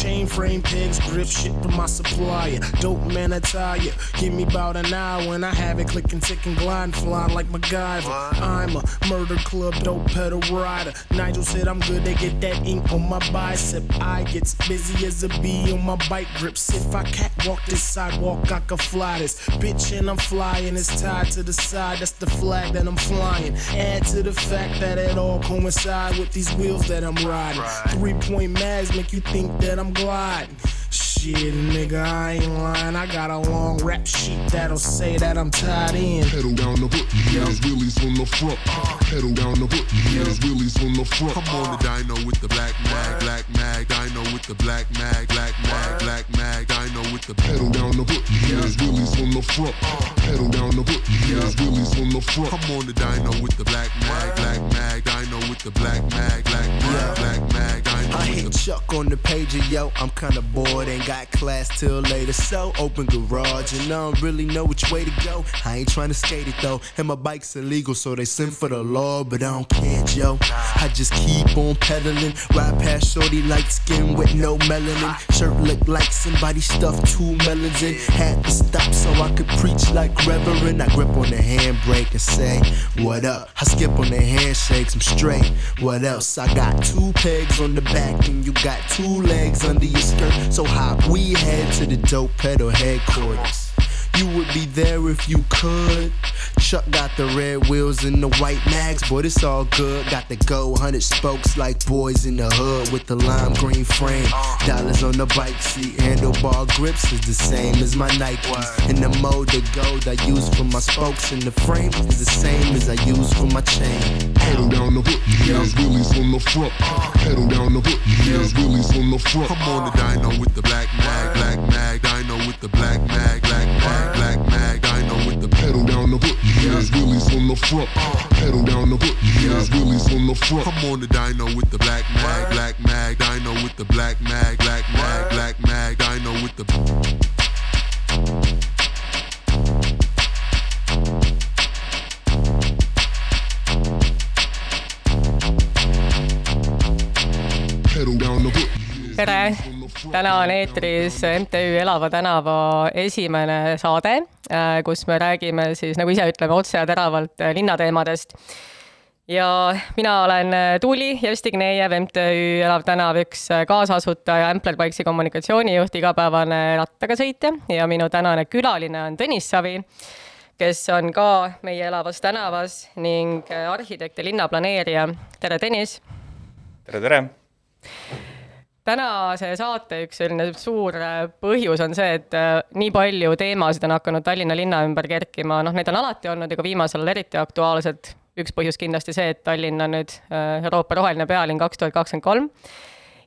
chain frame pegs, grip shit from my supplier. Dope man attire, give me about an hour and I have it clicking, ticking, gliding, flying like MacGyver. I'm a murder club dope pedal rider. Nigel said I'm good, they get that ink on my bicep. I gets busy as a bee on my bike grips. If I catwalk this sidewalk, I can fly this. Bitch, and I'm flying, it's tied to the side, that's the flag that I'm flying. Add to the fact that it all coincides with these wheels that I'm riding. Three point mags make you think that I'm gliding. Shit, nigga, I ain't lying. I got a long rap sheet that'll say that I'm tied in. Pedal down the hook, yeah, there's wheelies on the front. Pedal down the hook, yeah, there's wheelies on the front. I'm on the dyno with the black mag, black mag, dyno with the black mag, black mag, black mag, dyno with the Pedal down the hook, yeah, there's wheelies on the front. Pedal down the hook, yeah, there's wheelies on the front. I'm on the dyno with the black mag, black mag, dyno with the black mag, black mag, black mag, I hit Chuck on the pager, yo. I'm kinda bored, ain't got class till later. So open garage, and I don't really know which way to go. I ain't trying to skate it though, and my bike's illegal, so they send for the law, but I don't care, yo. I just keep on pedaling, ride past shorty light skin with no melanin. Shirt look like somebody stuffed two melons in. Had to stop so I could preach like Reverend. I grip on the handbrake and say, What up? I skip on the handshakes, I'm straight. What else? I got two pegs on the back, and you got two legs under your skirt. So hop, we head to the dope pedal headquarters. You would be there if you could. Chuck got the red wheels and the white mags, but it's all good. Got the go 100 spokes like boys in the hood with the lime green frame. Dollars on the bike seat, handlebar grips is the same as my Nikes. And the motor gold I use for my spokes and the frame is the same as I use for my chain. Pedal down the hook, yeah, there's wheelies on the front. Pedal down the hook, yeah, there's wheelies on the front. I'm on the dyno with the black mag, black mag, dyno with the black mag, Pedal down the hook, yeah, there's wheelies on the front. Pedal down the hook, yeah, there's wheelies on the front. I'm on the dyno with the black mag, black mag, dyno with the black mag, black mag, black mag, dyno with the tere, täna on eetris MTÜ Elava tänava esimene saade, kus me räägime siis nagu ise ütleme otse ja teravalt äh, linnateemadest. ja mina olen äh, Tuuli Jevstignejev, MTÜ Elav tänav üks äh, kaasasutaja, Ampler Bikesi kommunikatsioonijuht, igapäevane rattaga sõitja ja minu tänane külaline on Tõnis Savi, kes on ka meie Elavas tänavas ning äh, arhitekt ja linnaplaneerija. tere, Tõnis tere, tere! Tänase saate üks selline suur äh, põhjus on see, et äh, nii palju teemasid on hakanud Tallinna linna ümber kerkima, noh, neid on alati olnud, aga viimasel ajal eriti aktuaalsed. üks põhjus kindlasti see, et Tallinn on nüüd äh, Euroopa roheline pealinn kaks tuhat kakskümmend kolm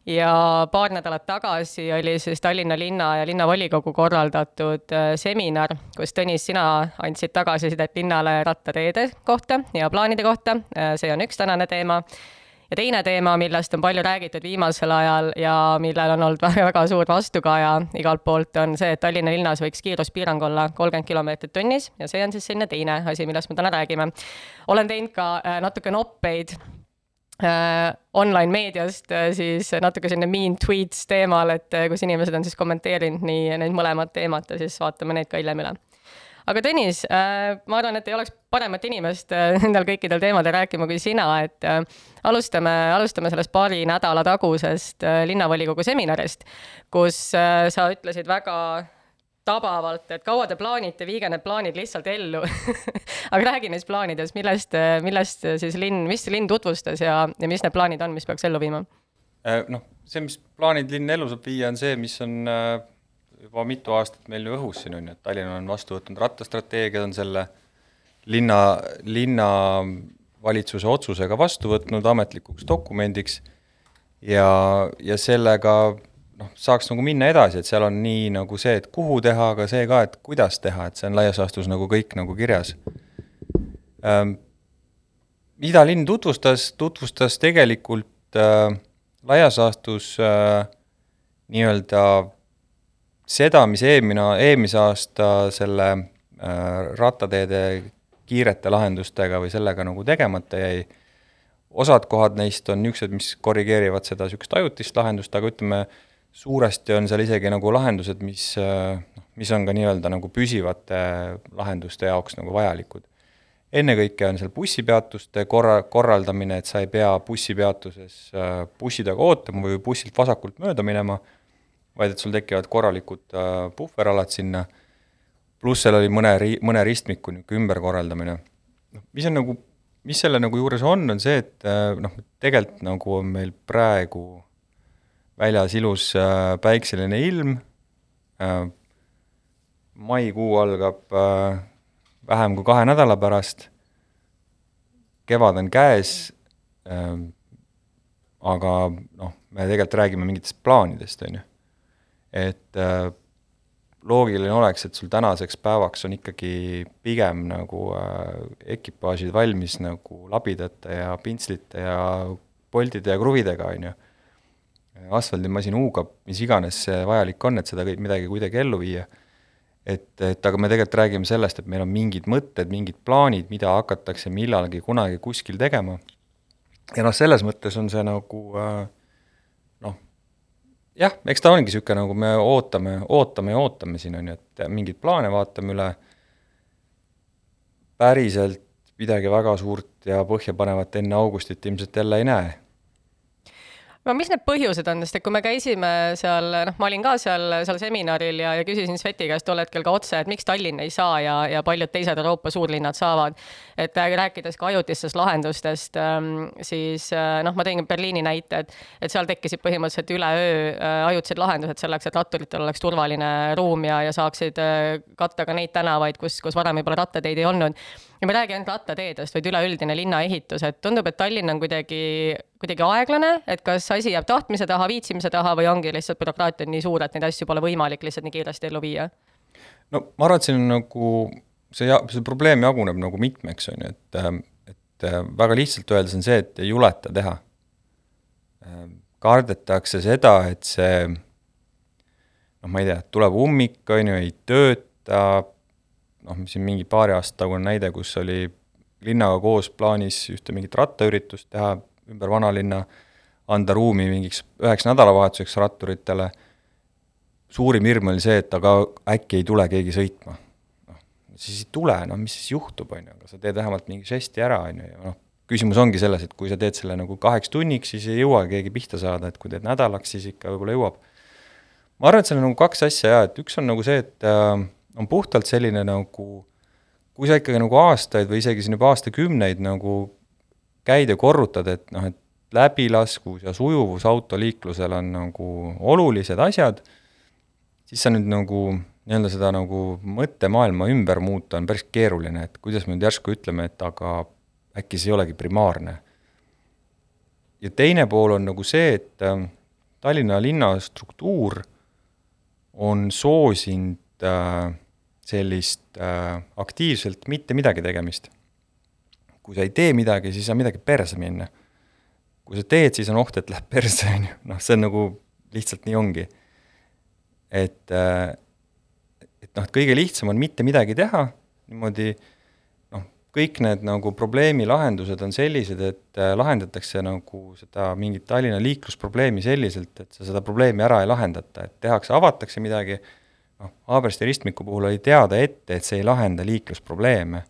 ja paar nädalat tagasi oli siis Tallinna linna ja linnavolikogu korraldatud seminar, kus Tõnis, sina andsid tagasisidet linnale rattateede kohta ja plaanide kohta. see on üks tänane teema ja teine teema, millest on palju räägitud viimasel ajal ja millel on olnud väga-väga suur vastukaja igalt poolt, on see, et Tallinna linnas võiks kiiruspiirang olla kolmkümmend kilomeetrit tunnis ja see on siis selline teine asi, millest me täna räägime. olen teinud ka äh, natuke noppeid äh, online meediast äh, siis natuke selline mean tweets teemal, et kus inimesed on siis kommenteerinud nii neid mõlemat teemat ja siis vaatame need ka hiljem üle aga Tõnis äh,, ma arvan, et ei oleks paremat inimest äh, nendel kõikidel teemadel rääkima kui sina, et äh, alustame, alustame sellest paari nädala tagusest linnavolikogu seminarist, kus sa ütlesid väga tabavalt, et kaua te plaanite, viige need plaanid lihtsalt ellu aga räägi neist plaanidest, millest, millest siis linn, mis linn tutvustas ja, ja mis need plaanid on, mis peaks ellu viima? noh, see, mis plaanid linn ellu saab viia, on see, mis on äh, juba mitu aastat meil ju õhus siin on ju, et Tallinn on vastu võtnud rattastrateegia, on selle linna, linna valitsuse otsusega vastu võtnud ametlikuks dokumendiks ja, ja sellega noh, saaks nagu minna edasi, et seal on nii nagu see, et kuhu teha, aga see ka, et kuidas teha, et see on laias laastus nagu kõik nagu kirjas ähm,. mida linn tutvustas, tutvustas tegelikult äh, laias laastus äh, nii-öelda seda, mis eelmine, eelmise aasta selle äh, rattateede kiirete lahendustega või sellega nagu tegemata jäi, osad kohad neist on niisugused, mis korrigeerivad seda niisugust ajutist lahendust, aga ütleme, suuresti on seal isegi nagu lahendused, mis, noh, mis on ka nii-öelda nagu püsivate lahenduste jaoks nagu vajalikud. ennekõike on seal bussipeatuste korra, korraldamine, et sa ei pea bussipeatuses äh, bussi taga ootama või bussilt vasakult mööda minema, vaid et sul tekivad korralikud äh, puhveralad sinna, pluss seal oli mõne ri-, mõne ristmiku niisugune ümberkorraldamine. noh, mis on nagu, mis selle nagu juures on, on see, et äh, noh, tegelikult nagu on meil praegu väljas ilus äh, päikseline ilm maikuu algab äh, vähem kui kahe nädala pärast, kevad on käes aga noh, me tegelikult räägime mingitest plaanidest, on ju. Et äh, loogiline oleks, et sul tänaseks päevaks on ikkagi pigem nagu äh, ekipaažid valmis nagu labidate ja pintslite ja poldide ja kruvidega, on ju asfaldimasin huugab, mis iganes see vajalik on, et seda midagi kuidagi ellu viia. et, et aga me tegelikult räägime sellest, et meil on mingid mõtted, mingid plaanid, mida hakatakse millalgi kunagi kuskil tegema. ja noh, selles mõttes on see nagu äh, jah, eks ta ongi niisugune, nagu me ootame, ootame ja ootame siin, on ju, et mingeid plaane vaatame üle, päriselt midagi väga suurt ja põhjapanevat enne augustit ilmselt jälle ei näe no mis need põhjused on, sest et kui me käisime seal, noh, ma olin ka seal, seal seminaril ja, ja küsisin Sveti käest tol hetkel ka otse, et miks Tallinn ei saa ja, ja paljud teised Euroopa suurlinnad saavad. et rääkides ka ajutistest lahendustest, ähm, siis äh, noh, ma tõin Berliini näite, et, et seal tekkisid põhimõtteliselt üleöö äh, ajutised lahendused selleks, et ratturitel oleks turvaline ruum ja, ja saaksid äh, katta ka neid tänavaid, kus, kus varem võib-olla rattateid ei olnud ja ma ei räägi ainult rattateedest, vaid üleüldine linnaehitus, et tundub, et Tallinn on kuidagi, kuidagi aeglane, et kas asi jääb tahtmise taha, viitsimise taha või ongi lihtsalt bürokraatia on nii suur, et neid asju pole võimalik lihtsalt nii kiiresti ellu viia? no ma arvan, et siin nagu see see probleem jaguneb nagu mitmeks, on ju, et, et väga lihtsalt öeldes on see, et ei juleta teha. kardetakse seda, et see noh, ma ei tea, tuleb ummik, on ju, ei tööta, noh, siin mingi paari aasta tagune näide, kus oli linnaga koos plaanis ühte mingit rattaüritust teha ümber vanalinna, anda ruumi mingiks üheks nädalavahetuseks ratturitele, suurim hirm oli see, et aga äkki ei tule keegi sõitma. noh, siis ei tule, no mis siis juhtub, on ju, aga sa teed vähemalt mingi žesti ära, on ju, ja noh, küsimus ongi selles, et kui sa teed selle nagu kaheks tunniks, siis ei jõua keegi pihta saada, et kui teed nädalaks, siis ikka võib-olla jõuab. ma arvan, et seal on nagu kaks asja ja et üks on nagu see, et äh, on puhtalt selline nagu, kui sa ikkagi nagu aastaid või isegi siin juba aastakümneid nagu käid ja korrutad, et noh, et läbilaskus ja sujuvus autoliiklusel on nagu olulised asjad, siis sa nüüd nagu nii-öelda seda nagu mõttemaailma ümber muuta on päris keeruline, et kuidas me nüüd järsku ütleme, et aga äkki see ei olegi primaarne. ja teine pool on nagu see, et äh, Tallinna linna struktuur on soosinud äh, sellist äh, aktiivselt mitte midagi tegemist. kui sa ei tee midagi, siis on midagi perse minna. kui sa teed, siis on oht, et läheb perse, on ju, noh, see on nagu, lihtsalt nii ongi. et äh,, et noh, et kõige lihtsam on mitte midagi teha, niimoodi noh, kõik need nagu probleemi lahendused on sellised, et äh, lahendatakse nagu seda mingit Tallinna liiklusprobleemi selliselt, et sa seda probleemi ära ei lahendata, et tehakse, avatakse midagi noh, Haabersti ristmiku puhul oli teada ette, et see ei lahenda liiklusprobleeme.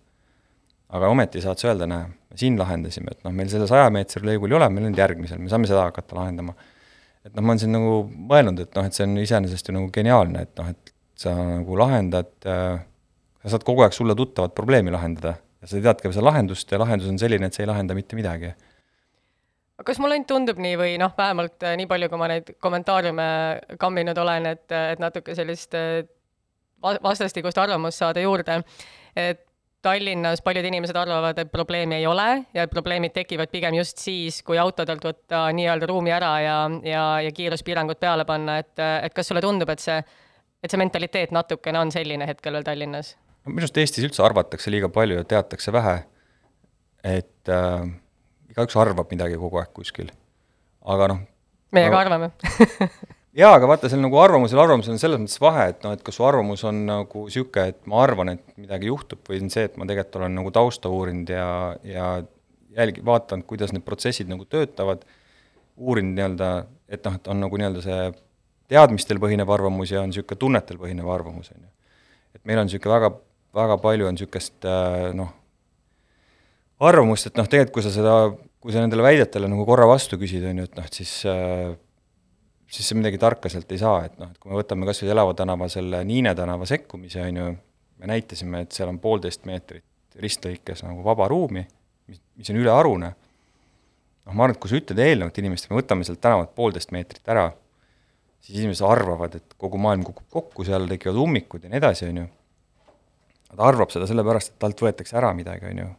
aga ometi saad sa öelda, näe, siin lahendasime, et noh, meil selle saja meetri lõigul ei ole, meil on järgmisel, me saame seda hakata lahendama. et noh, ma olen siin nagu mõelnud, et noh, et see on iseenesest ju nagu geniaalne, et noh, et sa nagu lahendad äh,, sa saad kogu aeg sulle tuttavat probleemi lahendada ja sa tead ka seda lahendust ja lahendus on selline, et see ei lahenda mitte midagi kas mulle ainult tundub nii või noh, vähemalt äh, nii palju, kui ma neid kommentaariume kamminud olen, et, et natuke sellist äh, vastastikust arvamust saada juurde, et Tallinnas paljud inimesed arvavad, et probleemi ei ole ja et probleemid tekivad pigem just siis, kui autodelt võtta nii-öelda ruumi ära ja, ja, ja kiiruspiirangud peale panna, et, et kas sulle tundub, et see, et see mentaliteet natukene on selline hetkel veel Tallinnas? minu arust Eestis üldse arvatakse liiga palju ja teatakse vähe, et äh, igaüks arvab midagi kogu aeg kuskil. aga noh. meie ka arvame jaa, aga vaata, seal nagu arvamusel, arvamusel on selles mõttes vahe, et noh, et kas su arvamus on nagu niisugune, et ma arvan, et midagi juhtub, või on see, et ma tegelikult olen nagu tausta uurinud ja, ja jälgi-, vaadanud, kuidas need protsessid nagu töötavad, uurinud nii-öelda, et noh, et on nagu nii-öelda see teadmistel põhinev arvamus ja on niisugune tunnetel põhinev arvamus, on ju. et meil on niisugune väga, väga palju on niisugust noh, arvamust, et noh, tegelikult kui sa seda, kui sa nendele väidetele nagu korra vastu küsid, on ju, et noh, et siis äh, siis sa midagi tarka sealt ei saa, et noh, et kui me võtame kas või Elava tänava selle Niine tänava sekkumise, on ju, me näitasime, et seal on poolteist meetrit ristlõikes nagu vaba ruumi, mis, mis on ülearune, noh, ma arvan, et kui sa ütled eelnevalt inimestele, me võtame sealt tänavalt poolteist meetrit ära, siis inimesed arvavad, et kogu maailm kukub kokku, seal tekivad ummikud ja nii edasi, on ju. ta arvab seda sellepärast, et talt võetakse ära midagi, on ju.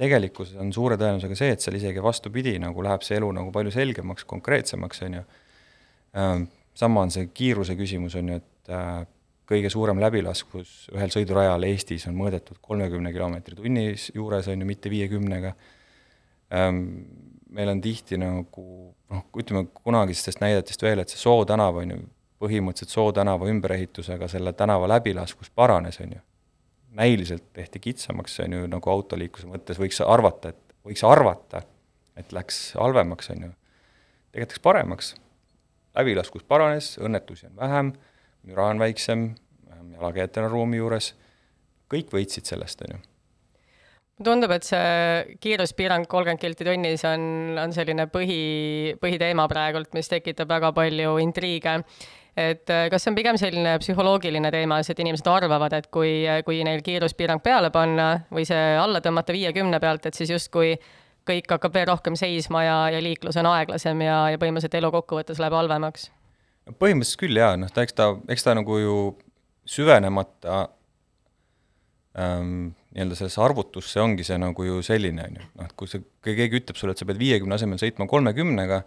Tegelikkuses on suure tõenäosusega see, et seal isegi vastupidi, nagu läheb see elu nagu palju selgemaks, konkreetsemaks, on ju Äh, sama on see kiiruse küsimus, on ju, et äh, kõige suurem läbilaskvus ühel sõidurajal Eestis on mõõdetud kolmekümne kilomeetri tunnis juures, on ju, mitte viiekümnega. Ähm, meil on tihti nagu noh, ütleme kunagistest näidetest veel, et see Soo tänav on ju, põhimõtteliselt Soo tänava ümberehitusega selle tänava läbilaskus paranes, on ju. Näiliselt tehti kitsamaks, on ju, nagu autoliikluse mõttes võiks arvata, et võiks arvata, et läks halvemaks, on ju. tegelikult läks paremaks läbilaskus paranes, õnnetusi on vähem, müra on väiksem, vähem jalakäijate on ruumi juures, kõik võitsid sellest, on ju tundub, et see kiiruspiirang kolmkümmend kilti tunnis on, on selline põhi, põhiteema praegult, mis tekitab väga palju intriige. Et äh, kas see on pigem selline psühholoogiline teema, et inimesed arvavad, et kui, kui neil kiiruspiirang peale panna või see alla tõmmata viiekümne pealt, et siis justkui kõik hakkab veel rohkem seisma ja, ja liiklus on aeglasem ja, ja põhimõtteliselt elu kokkuvõttes läheb halvemaks? põhimõtteliselt küll jaa, noh ta, eks ta, eks ta nagu ju süvenemata ähm, nii-öelda sellesse arvutusse ongi see nagu ju selline, on ju, noh et kui see, kui keegi ütleb sulle, et sa pead viiekümne asemel sõitma kolmekümnega,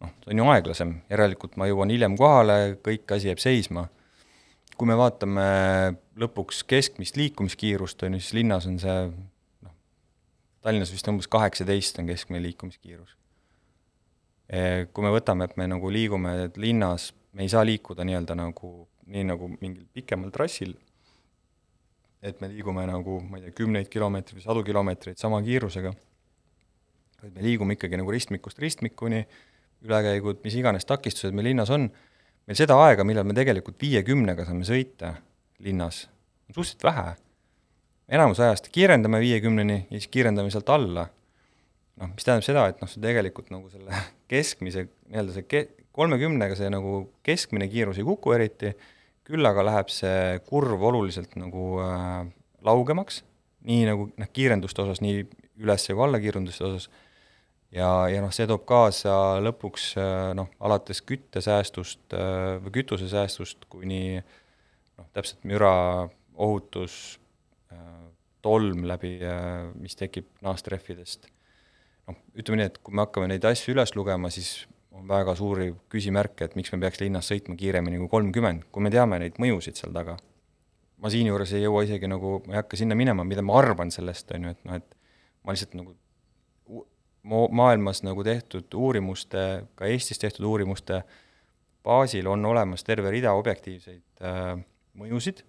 noh, see on ju aeglasem, järelikult ma jõuan hiljem kohale, kõik asi jääb seisma. kui me vaatame lõpuks keskmist liikumiskiirust, on ju, siis linnas on see Tallinnas vist umbes kaheksateist on keskmine liikumiskiirus. Kui me võtame, et me nagu liigume linnas, me ei saa liikuda nii-öelda nagu, nii nagu mingil pikemal trassil, et me liigume nagu, ma ei tea, kümneid kilomeetreid või sadu kilomeetreid sama kiirusega, vaid me liigume ikkagi nagu ristmikust ristmikuni, ülekäigud, mis iganes takistused meil linnas on, meil seda aega, millal me tegelikult viiekümnega saame sõita linnas, on suhteliselt vähe enamus ajast kiirendame viiekümneni ja siis kiirendame sealt alla. noh, mis tähendab seda, et noh, see tegelikult nagu selle keskmise, nii-öelda see ke-, kolmekümnega see nagu keskmine kiirus ei kuku eriti, küll aga läheb see kurv oluliselt nagu äh, laugemaks, nii nagu noh, kiirenduste osas, nii üles- kui allakiirenduste osas, ja, ja noh, see toob kaasa lõpuks äh, noh, alates küttesäästust äh, või kütusesäästust kuni noh, täpselt müra, ohutus, tolm läbi, äh, mis tekib naastrehvidest. noh, ütleme nii, et kui me hakkame neid asju üles lugema, siis on väga suuri küsimärke, et miks me peaks linnas sõitma kiiremini kui kolmkümmend, kui me teame neid mõjusid seal taga. ma siinjuures ei jõua isegi nagu, ma ei hakka sinna minema, mida ma arvan sellest, on ju, et noh, et ma lihtsalt nagu maailmas nagu tehtud uurimuste, ka Eestis tehtud uurimuste baasil on olemas terve rida objektiivseid äh, mõjusid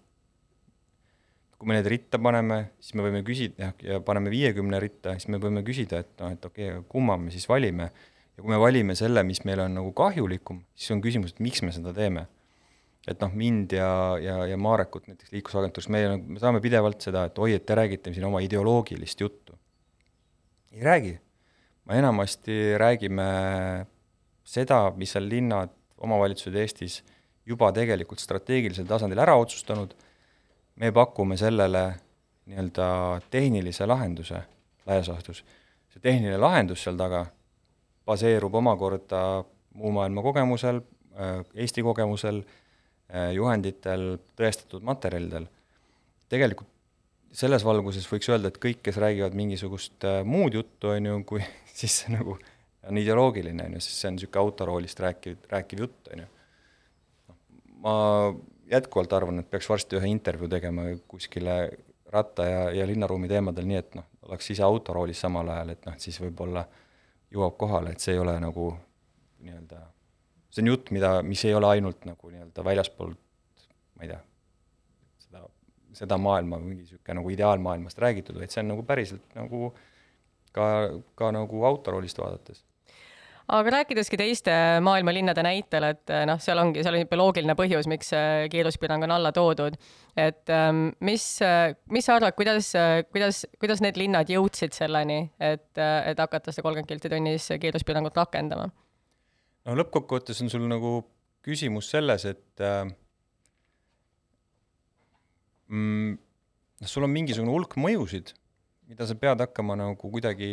kui me need ritta paneme, siis me võime küsida, ja paneme viiekümne ritta, siis me võime küsida, et noh, et okei okay,, kumma me siis valime. ja kui me valime selle, mis meile on nagu kahjulikum, siis on küsimus, et miks me seda teeme. et noh, mind ja, ja, ja Marekut näiteks Liiklusagentuuris, meie, me saame pidevalt seda, et oi, et te räägite siin oma ideoloogilist juttu. ei räägi. Me enamasti räägime seda, mis on linnad, omavalitsused Eestis juba tegelikult strateegilisel tasandil ära otsustanud me pakume sellele nii-öelda tehnilise lahenduse laias laastus. see tehniline lahendus seal taga baseerub omakorda muu maailma kogemusel, äh, Eesti kogemusel, äh, juhenditel, tõestatud materjalidel. tegelikult selles valguses võiks öelda, et kõik, kes räägivad mingisugust äh, muud juttu, on ju, kui siis see nagu on ideoloogiline, on ju, sest see on niisugune autoroolist rääkiv, rääkiv jutt, on ju. Noh, ma jätkuvalt arvan, et peaks varsti ühe intervjuu tegema kuskile ratta- ja, ja linnaruumi teemadel, nii et noh, oleks ise autoroolis samal ajal, et noh, siis võib-olla jõuab kohale, et see ei ole nagu nii-öelda see on jutt, mida, mis ei ole ainult nagu nii-öelda väljaspoolt, ma ei tea, seda, maailma, mingi niisugune nagu ideaalmaailmast räägitud, vaid see on nagu päriselt nagu ka, ka nagu autoroolist vaadates aga rääkideski teiste maailma linnade näitel, et noh, seal ongi, seal on juba loogiline põhjus, miks see kiiruspiirang on alla toodud. et ähm, mis, mis sa arvad, kuidas, kuidas, kuidas need linnad jõudsid selleni, et, et hakata seda kolmkümmend kilti tunnis kiiruspiirangut rakendama? no lõppkokkuvõttes on sul nagu küsimus selles, et äh, mm, noh, sul on mingisugune hulk mõjusid, mida sa pead hakkama nagu kuidagi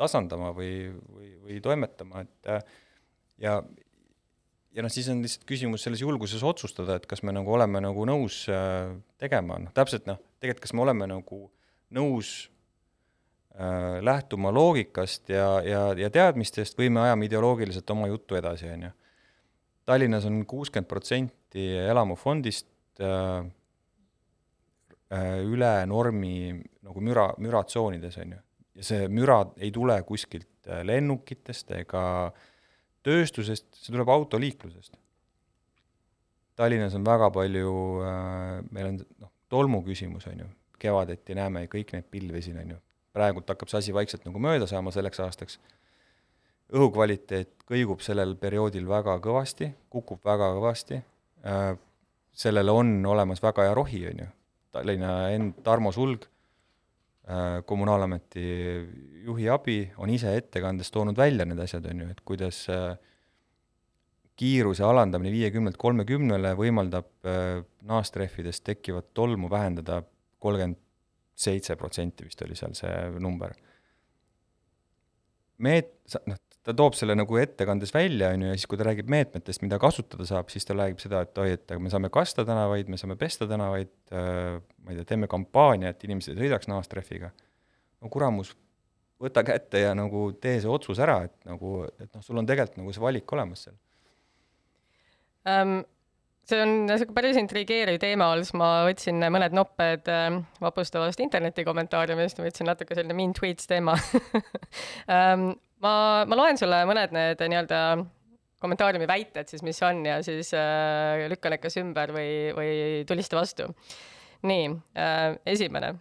tasandama või, või, või toimetama, et äh, ja, ja noh, siis on lihtsalt küsimus selles julguses otsustada, et kas me nagu oleme nagu nõus äh, tegema, noh täpselt noh, tegelikult kas me oleme nagu nõus äh, lähtuma loogikast ja, ja, ja teadmistest või me ajame ideoloogiliselt oma juttu edasi, on ju. Tallinnas on kuuskümmend protsenti elamufondist äh, üle normi nagu müra, müratsoonides, on ju. Ja see müra ei tule kuskilt äh, lennukitest ega tööstusest, see tuleb autoliiklusest. Tallinnas on väga palju äh,, meil on noh, tolmu küsimus, on ju, kevadeti näeme kõik neid pilvi siin, on ju, praegult hakkab see asi vaikselt nagu mööda saama selleks aastaks, õhukvaliteet kõigub sellel perioodil väga kõvasti, kukub väga kõvasti. Äh,, sellele on olemas väga hea rohi, on ju, Tallinna end-, Tarmo Sulg Äh, kommunaalameti juhi abi on ise ettekandes toonud välja need asjad, on ju, et kuidas äh, kiiruse alandamine viiekümnelt kolmekümnele võimaldab äh, naastrehvidest tekkivat tolmu vähendada kolmkümmend seitse protsenti vist oli seal see number. meet-, noh, ta toob selle nagu ettekandes välja, on ju, ja siis, kui ta räägib meetmetest, mida kasutada saab, siis ta räägib seda, et oi, et me saame kasta tänavaid, me saame pesta tänavaid äh,, ma ei tea, teeme kampaania, et inimesed ei sõidaks naastrehviga. no kuramus, võta kätte ja nagu tee see otsus ära, et nagu, et noh, sul on tegelikult nagu see valik olemas seal um see on niisugune päris intrigeeriv teema siis ma võtsin mõned nopped äh, vapustavast interneti kommentaariumist, võtsin natuke selline mean tweets teema um, ma, ma loen sulle mõned need nii-öelda kommentaariumi väited siis, mis on ja siis äh, lükka need kas ümber või, või tulista vastu. nii äh,, esimene.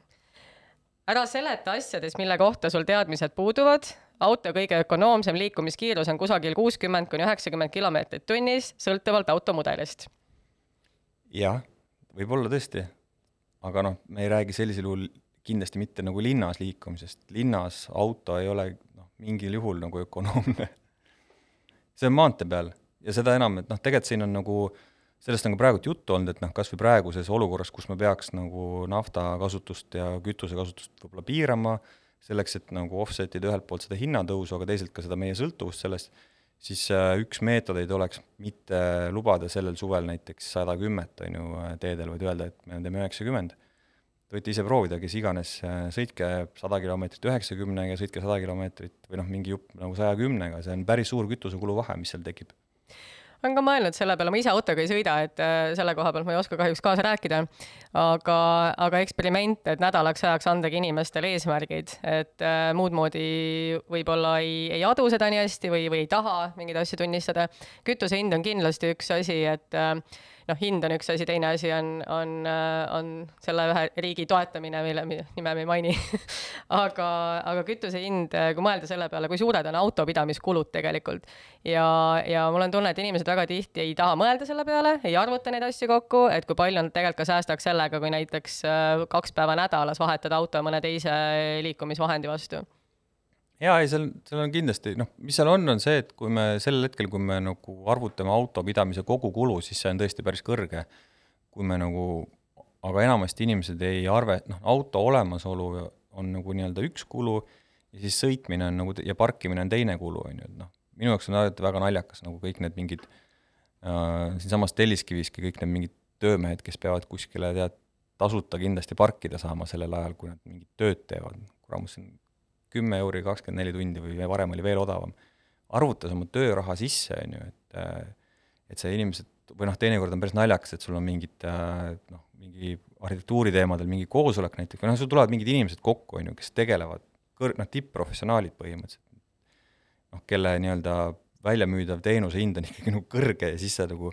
ära seleta asjades, mille kohta sul teadmised puuduvad. auto kõige ökonoomsem liikumiskiirus on kusagil kuuskümmend kuni üheksakümmend kilomeetrit tunnis, sõltuvalt automudelist. Jah, võib-olla tõesti. aga noh, me ei räägi sellisel juhul kindlasti mitte nagu linnas liikumisest, linnas auto ei ole mingil juhul nagu ökonoomne. see on maantee peal ja seda enam, et noh, tegelikult siin on nagu, sellest on ka praegult juttu olnud, et noh, kas või praeguses olukorras, kus me peaks nagu nafta kasutust ja kütuse kasutust võib-olla piirama, selleks, et nagu offset ida ühelt poolt seda hinnatõusu, aga teisalt ka seda meie sõltuvust sellest, siis äh, üks meetodeid oleks mitte lubada sellel suvel näiteks sada kümmet, on ju, teedel, vaid öelda, et me teeme üheksakümmend. Te võite ise proovida, kes iganes, äh, sõitke sada kilomeetrit üheksakümnega, sõitke sada kilomeetrit või noh, mingi jupp nagu saja kümnega, see on päris suur kütusekulu vahe, mis seal tekib olen ka mõelnud selle peale, ma ise autoga ei sõida, et äh, selle koha pealt ma ei oska kahjuks kaasa rääkida, aga, aga eksperiment, et nädalaks ajaks andagi inimestele eesmärgid, et äh, muud moodi võib-olla ei, ei adu seda nii hästi või, või ei taha mingeid asju tunnistada. kütuse hind on kindlasti üks asi, et äh, noh, hind on üks asi, teine asi on, on, äh, on selle ühe riigi toetamine, mille nime me ei maini. Aga, aga kütuse hind, äh, kui mõelda selle peale, kui suured on autopidamiskulud tegelikult. Ja, ja mul on tunne, et inimesed väga tihti ei taha mõelda selle peale, ei arvuta neid asju kokku, et kui palju nad tegelikult ka säästaks sellega, kui näiteks äh, kaks päeva nädalas vahetada auto mõne teise liikumisvahendi vastu jaa, ei seal, seal on kindlasti, noh, mis seal on, on see, et kui me sel hetkel, kui me nagu arvutame autopidamise kogukulu, siis see on tõesti päris kõrge. kui me nagu, aga enamasti inimesed ei arve, noh, auto olemasolu on nagu nii-öelda üks kulu ja siis sõitmine on nagu ja parkimine on teine kulu, on ju, et noh, minu jaoks on alati väga naljakas nagu kõik need mingid äh, siinsamas Telliskiviski kõik need mingid töömehed, kes peavad kuskile tead, tasuta kindlasti parkida saama sellel ajal, kui nad mingit tööd teevad, kuramus, see on kümme euri kakskümmend neli tundi või varem oli veel odavam, arvutas oma tööraha sisse, on ju, et et see inimesed, või noh, teinekord on päris naljakas, et sul on mingid noh, mingi arhitektuuri teemadel mingi koosolek näiteks, või noh, sul tulevad mingid inimesed kokku, on ju, kes tegelevad kõr-, noh, tipp-professionaalid põhimõtteliselt. noh, kelle nii-öelda väljamüüdav teenuse hind on ikkagi nagu kõrge ja siis sa nagu,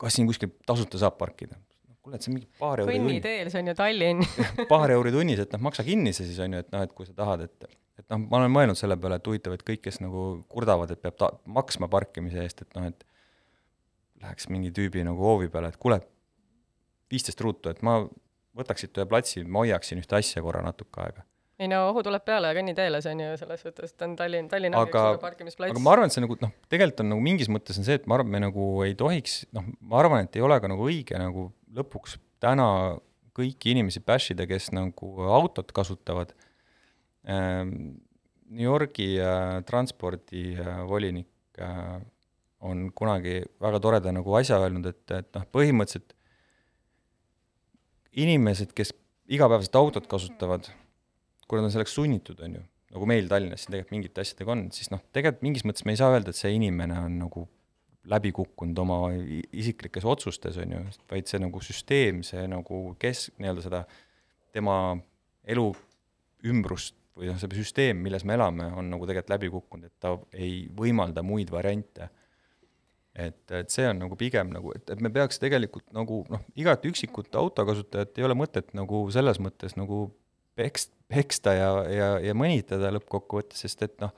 kas siin kuskil tasuta saab parkida? Kuule, et see mingi paar euri kõnniteel, see on ju Tallinn. Paar euri tunnis, et noh, maksa kinni see siis on ju, et noh, et kui sa tahad, et et noh, ma olen mõelnud selle peale, et huvitav, et kõik, kes nagu kurdavad, et peab ta-, maksma parkimise eest, et noh, et läheks mingi tüübi nagu hoovi peale, et kuule, viisteist ruutu, et ma võtaks siit ühe platsi, ma hoiaksin ühte asja korra natuke aega. Ei no ohu tuleb peale kõnniteele, see on ju selles suhtes, et on Tallinn, Tallinn ongi üks aga, parkimisplats. aga ma arvan, et see nagu noh, tegelikult on nagu mingis mõttes on see, et ma arvan, me nagu ei tohiks, noh, ma arvan, et ei ole ka nagu õige nagu lõpuks täna kõiki inimesi bash ida, kes nagu autot kasutavad ähm,. New Yorgi äh, transpordivolinik äh, on kunagi väga toreda nagu asja öelnud, et, et noh, põhimõtteliselt inimesed, kes igapäevaselt autot kasutavad, kui nad on selleks sunnitud, on ju, nagu meil Tallinnas siin tegelikult mingite asjadega on, siis noh, tegelikult mingis mõttes me ei saa öelda, et see inimene on nagu läbi kukkunud oma isiklikes otsustes, on ju, vaid see nagu süsteem, see nagu kes, nii-öelda seda tema elu ümbrust või noh, see süsteem, milles me elame, on nagu tegelikult läbi kukkunud, et ta ei võimalda muid variante. et, et see on nagu pigem nagu, et, et me peaks tegelikult nagu noh, igat üksikut autokasutajat ei ole mõtet nagu selles mõttes nagu peks-, peksta ja, ja, ja mõnitada lõppkokkuvõttes, sest et noh,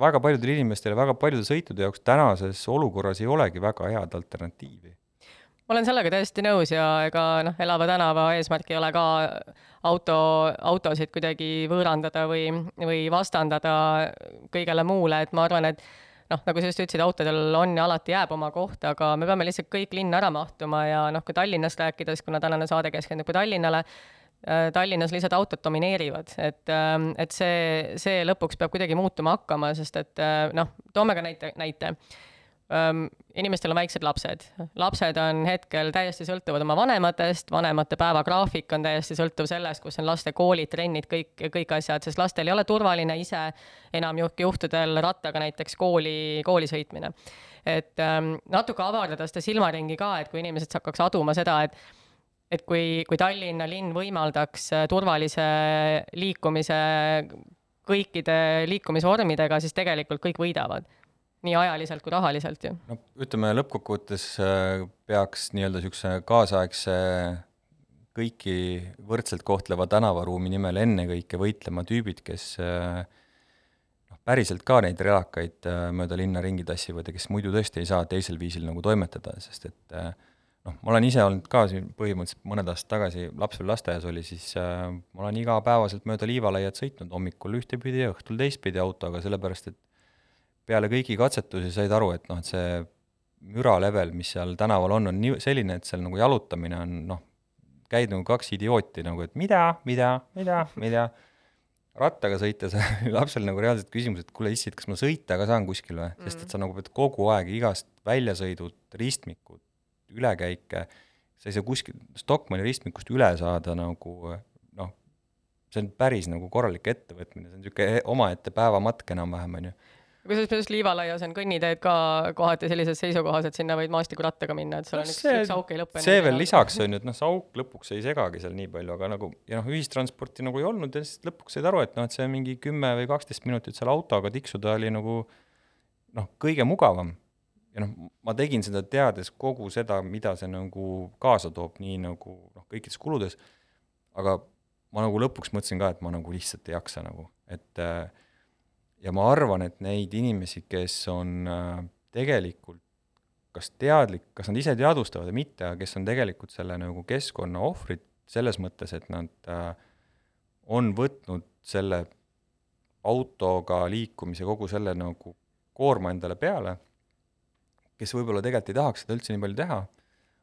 väga paljudel inimestel ja väga paljude sõitude jaoks tänases olukorras ei olegi väga head alternatiivi. ma olen sellega täiesti nõus ja ega noh, elava tänava eesmärk ei ole ka auto, autosid kuidagi võõrandada või, või vastandada kõigele muule, et ma arvan, et noh, nagu sa just ütlesid, autodel on ja alati jääb oma koht, aga me peame lihtsalt kõik linna ära mahtuma ja noh, kui Tallinnast rääkides, kuna tänane saade keskendub ka Tallinnale, Tallinnas lihtsalt autod domineerivad, et, ähm, et see, see lõpuks peab kuidagi muutuma hakkama, sest et äh, noh, toome ka näite, näite um, inimestel on väiksed lapsed. lapsed on hetkel täiesti sõltuvad oma vanematest, vanemate päevagraafik on täiesti sõltuv sellest, kus on laste koolid, trennid, kõik, kõik asjad, sest lastel ei ole turvaline ise enam juhtudel rattaga näiteks kooli, kooli sõitmine. et um, natuke avardada seda silmaringi ka, et kui inimesed hakkaks aduma seda, et et kui, kui Tallinna linn võimaldaks turvalise liikumise kõikide liikumisvormidega, siis tegelikult kõik võidavad nii ajaliselt kui rahaliselt ju. no ütleme, lõppkokkuvõttes äh, peaks nii-öelda niisuguse kaasaegse kõiki võrdselt kohtleva tänavaruumi nimel ennekõike võitlema tüübid, kes äh, noh, päriselt ka neid relakaid äh, mööda linna ringi tassivad ja kes muidu tõesti ei saa teisel viisil nagu toimetada, sest et noh, ma olen ise olnud ka siin põhimõtteliselt mõned aastad tagasi lapsepõlvelasteaias oli, siis äh, ma olen igapäevaselt mööda liivalaiad sõitnud hommikul ühtepidi ja õhtul teistpidi autoga, sellepärast et peale kõiki katsetusi said aru, et noh, et see müra level, mis seal tänaval on, on nii selline, et seal nagu jalutamine on noh, käid nagu kaks idiooti nagu, et mida, mida, mida, mida, rattaga sõites lapsel nagu reaalselt küsimus, et kuule issid, kas ma sõita ka saan kuskil või mm., sest et sa nagu pead kogu aeg igast väljasõidud, ristmikud, ülekäike, sa ei saa kuskil Stockmanni ristmikust üle saada nagu noh, see on päris nagu korralik ettevõtmine, see on niisugune omaette päevamatk enam-vähem, on ju kusjuures minu arust Liivalaias on kõnniteed ka kohati sellises seisukohas, et sinna võid maastikurattaga minna, et seal on üks, üks auk ei lõpe. see veel lisaks on ju, et noh, see auk lõpuks ei segagi seal nii palju, aga nagu ja noh, ühistransporti nagu ei olnud ja siis lõpuks said aru, et noh, et see mingi kümme või kaksteist minutit seal autoga tiksuda oli nagu noh, kõige mugavam. Ja noh, ma tegin seda teades kogu seda, mida see nagu kaasa toob, nii nagu noh, kõikides kuludes, aga ma nagu lõpuks mõtlesin ka, et ma nagu lihtsalt ei jaksa nagu, et äh, ja ma arvan, et neid inimesi, kes on äh, tegelikult kas teadlik, kas nad ise teadvustavad või mitte, aga kes on tegelikult selle nagu keskkonna ohvrid selles mõttes, et nad äh, on võtnud selle autoga liikumise, kogu selle nagu koorma endale peale, kes võib-olla tegelikult ei tahaks seda üldse nii palju teha,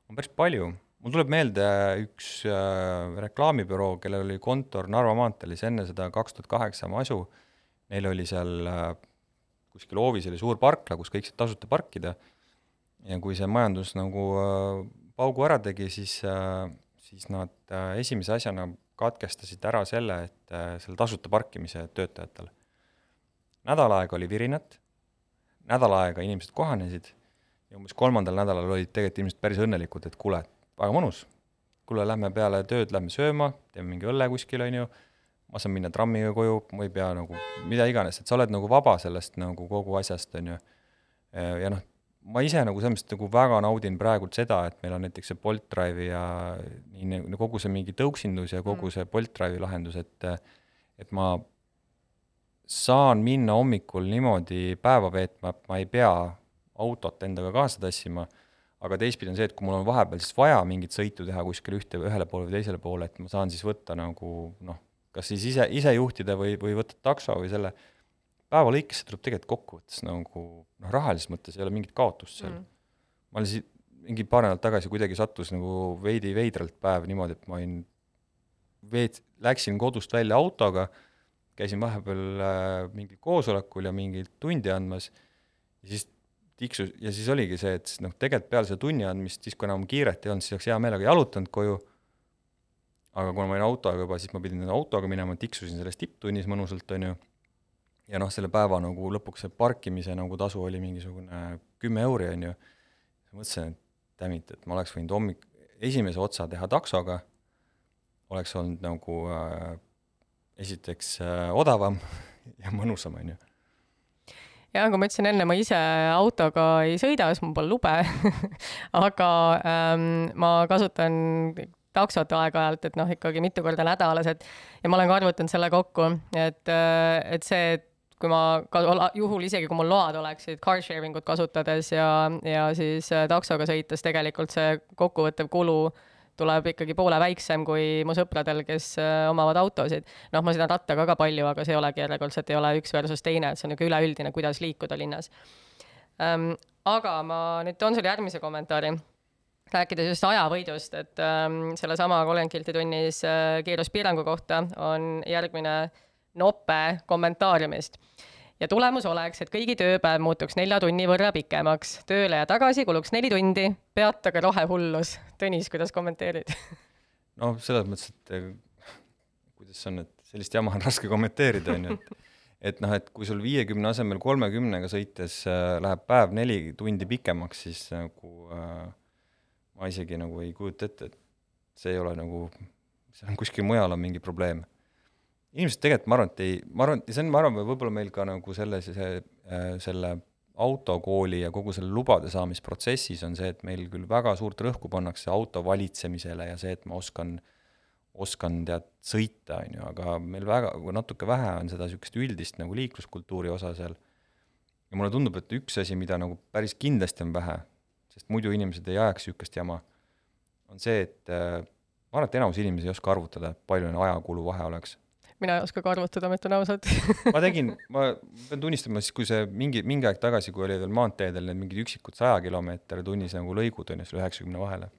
on päris palju. mul tuleb meelde üks äh, reklaamibüroo, kellel oli kontor Narva maanteel, siis enne seda kaks tuhat kaheksa masu äh, neil oli seal äh, kuskil hoovis oli suur parkla, kus kõik said tasuta parkida ja kui see majandus nagu äh, paugu ära tegi, siis, äh, siis nad esimese asjana katkestasid ära selle, et selle tasuta parkimise töötajatele. nädal aega oli virinat, nädal aega inimesed kohanesid ja umbes kolmandal nädalal olid tegelikult inimesed päris õnnelikud, et kuule, väga mõnus, kuule, lähme peale tööd, lähme sööma, teeme mingi õlle kuskil, on ju ma saan minna trammiga koju, ma ei pea nagu mida iganes, et sa oled nagu vaba sellest nagu kogu asjast, on ju. ja noh, ma ise nagu selles mõttes nagu väga naudin praegult seda, et meil on näiteks see Bolt Drive'i ja nii nagu kogu see mingi tõuksindus ja kogu see Bolt Drive'i lahendus, et et ma saan minna hommikul niimoodi päeva veetma, et ma ei pea autot endaga kaasa tassima, aga teistpidi on see, et kui mul on vahepeal siis vaja mingit sõitu teha kuskile ühte, ühele poole või teisele poole, et ma saan siis võtta nagu noh, kas siis ise, ise juhtida või, või võtta takso või selle, päeva lõikes see tuleb tegelikult kokkuvõttes nagu noh, rahalises mõttes ei ole mingit kaotust seal. Mm.. ma olin siis mingi paar nädalat tagasi kuidagi sattus nagu veidi veidralt päev niimoodi, et ma olin veet-, läksin kodust välja autoga, käisin vahepeal äh, mingil koosolekul ja mingit tundi andmas ja siis tiksus, ja siis oligi see, et noh, tegelikult peale seda tunni andmist, siis kui enam kiiret ei olnud, siis oleks hea meelega jalutanud koju, aga kuna ma olin autoga juba, siis ma pidin autoga minema, tiksusin selles tipptunnis mõnusalt, on ju, ja noh, selle päeva nagu lõpuks see parkimise nagu tasu oli mingisugune kümme euri, on ju, mõtlesin, et tämit, et ma oleks võinud hommik, esimese otsa teha taksoga, oleks olnud nagu äh, esiteks äh, odavam ja mõnusam, on ju ja nagu ma ütlesin enne, ma ise autoga ei sõida, sest mul pole lube. Aga ähm, ma kasutan taksot aeg-ajalt, et noh, ikkagi mitu korda nädalas, et ja ma olen ka arvutanud selle kokku, et, äh, et see, et kui ma ka juhul isegi, kui mul load oleksid car sharing ut kasutades ja, ja siis äh, taksoga sõites, tegelikult see kokkuvõttev kulu tuleb ikkagi poole väiksem kui mu sõpradel, kes äh, omavad autosid. noh, ma sõidan rattaga ka palju, aga see ei olegi järjekordselt, ei ole üks versus teine, et see on niisugune üleüldine, kuidas liikuda linnas ähm,. aga ma nüüd toon sulle järgmise kommentaari rääkides just ajavõidust, et ähm, sellesama kolmkümmend kilti tunnis äh, kiiruspiirangu kohta on järgmine nope kommentaariumist ja tulemus oleks, et kõigi tööpäev muutuks nelja tunni võrra pikemaks. tööle ja tagasi kuluks neli tundi, peatage rohehullus. Tõnis, kuidas kommenteerid? no selles mõttes, et eh, kuidas on, et sellist jama on raske kommenteerida, on ju, et et noh, et kui sul viiekümne asemel kolmekümnega sõites äh, läheb päev neli tundi pikemaks, siis nagu äh, ma isegi nagu ei kujuta ette, et see ei ole nagu, see on kuskil mujal on mingi probleem inimesed tegelikult, ma arvan, et ei, ma arvan, see on, ma arvan, võib-olla meil ka nagu selle, see, äh, selle autokooli ja kogu selle lubade saamisprotsessis on see, et meil küll väga suurt rõhku pannakse auto valitsemisele ja see, et ma oskan, oskan tead, sõita, on ju, aga meil väga, natuke vähe on seda niisugust üldist nagu liikluskultuuri osa seal. ja mulle tundub, et üks asi, mida nagu päris kindlasti on vähe, sest muidu inimesed ei ajaks niisugust jama, on see, et äh, ma arvan, et enamus inimesi ei oska arvutada, palju ajakulu vahe oleks mina ei oska ka arvutada, ma ütlen ausalt ma tegin, ma pean tunnistama, siis kui see mingi, mingi aeg tagasi, kui oli veel maanteedel need mingid üksikud saja kilomeetri tunnis nagu lõigud on ju, selle üheksakümne vahele.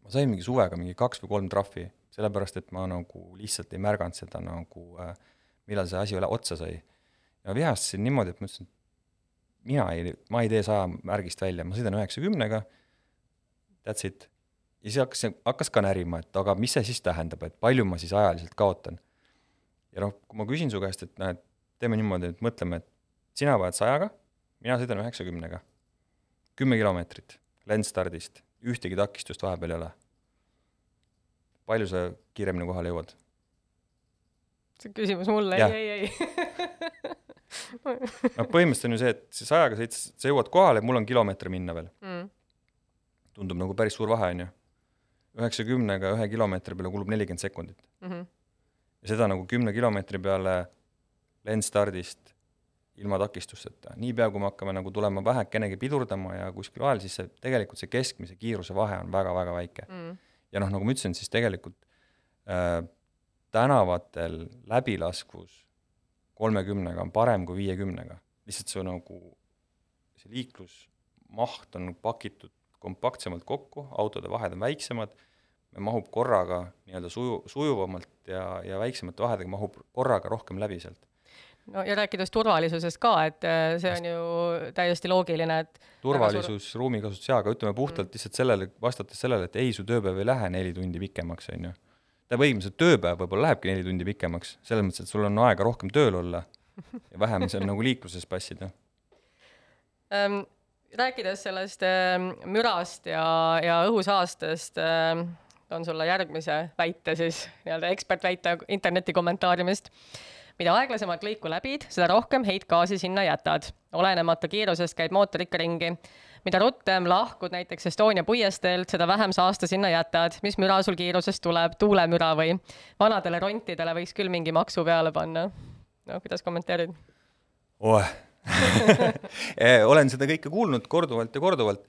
ma sain mingi suvega mingi kaks või kolm trahvi, sellepärast et ma nagu lihtsalt ei märganud seda nagu äh,, millal see asi otsa sai. ja vihastasin niimoodi, et ma ütlesin, et mina ei, ma ei tee saja märgist välja, ma sõidan üheksakümnega, that's it. ja siis hakkas, hakkas ka närima, et aga mis see siis tähendab, et palju ma siis ajaliselt kaotan ja noh, kui ma küsin su käest, et et teeme niimoodi, et mõtleme, et sina vajad sajaga, mina sõidan üheksakümnega, kümme kilomeetrit lendstardist, ühtegi takistust vahepeal ei ole. palju sa kiiremini kohale jõuad? see küsimus mulle, ei, ei, ei no põhimõtteliselt on ju see, et see sajaga sõites, sa jõuad kohale, mul on kilomeeter minna veel mm.. tundub nagu päris suur vahe, on ju. üheksakümnega ühe kilomeetri peale kulub nelikümmend sekundit mm. -hmm ja seda nagu kümne kilomeetri peale lendstardist ilma takistusteta. niipea, kui me hakkame nagu tulema vähekenegi pidurdama ja kuskil vahel, siis see, tegelikult see keskmise kiiruse vahe on väga-väga väike mm.. ja noh, nagu ma ütlesin, siis tegelikult äh, tänavatel läbilaskus kolmekümnega on parem kui viiekümnega. lihtsalt see nagu, see liiklusmaht on pakitud kompaktsemalt kokku, autode vahed on väiksemad mahub korraga nii-öelda suju, sujuvamalt ja, ja väiksemate vahedega mahub korraga rohkem läbi sealt. no ja rääkides turvalisusest ka, et äh, see on ju täiesti loogiline, et turvalisus, ruumikasutus jaa, aga ütleme puhtalt mm. lihtsalt sellele, vastates sellele, et ei, su tööpäev ei lähe neli tundi pikemaks, on ju. tähendab, õigemini see tööpäev võib-olla lähebki neli tundi pikemaks, selles mõttes, et sul on aega rohkem tööl olla ja vähem seal nagu liikluses passida um, rääkides sellest äh, mürast ja, ja õhusaastest äh,, toon sulle järgmise väite siis, nii-öelda ekspertväite interneti kommentaariumist. mida aeglasemalt lõiku läbid, seda rohkem heitgaasi sinna jätad. olenemata kiirusest käib mootor ikka ringi. mida rutem lahkud näiteks Estonia puiesteelt, seda vähem saasta sinna jätad. mis müra sul kiirusest tuleb, tuulemüra või? vanadele rontidele võiks küll mingi maksu peale panna. no kuidas kommenteerid? Eh, olen seda kõike kuulnud korduvalt ja korduvalt.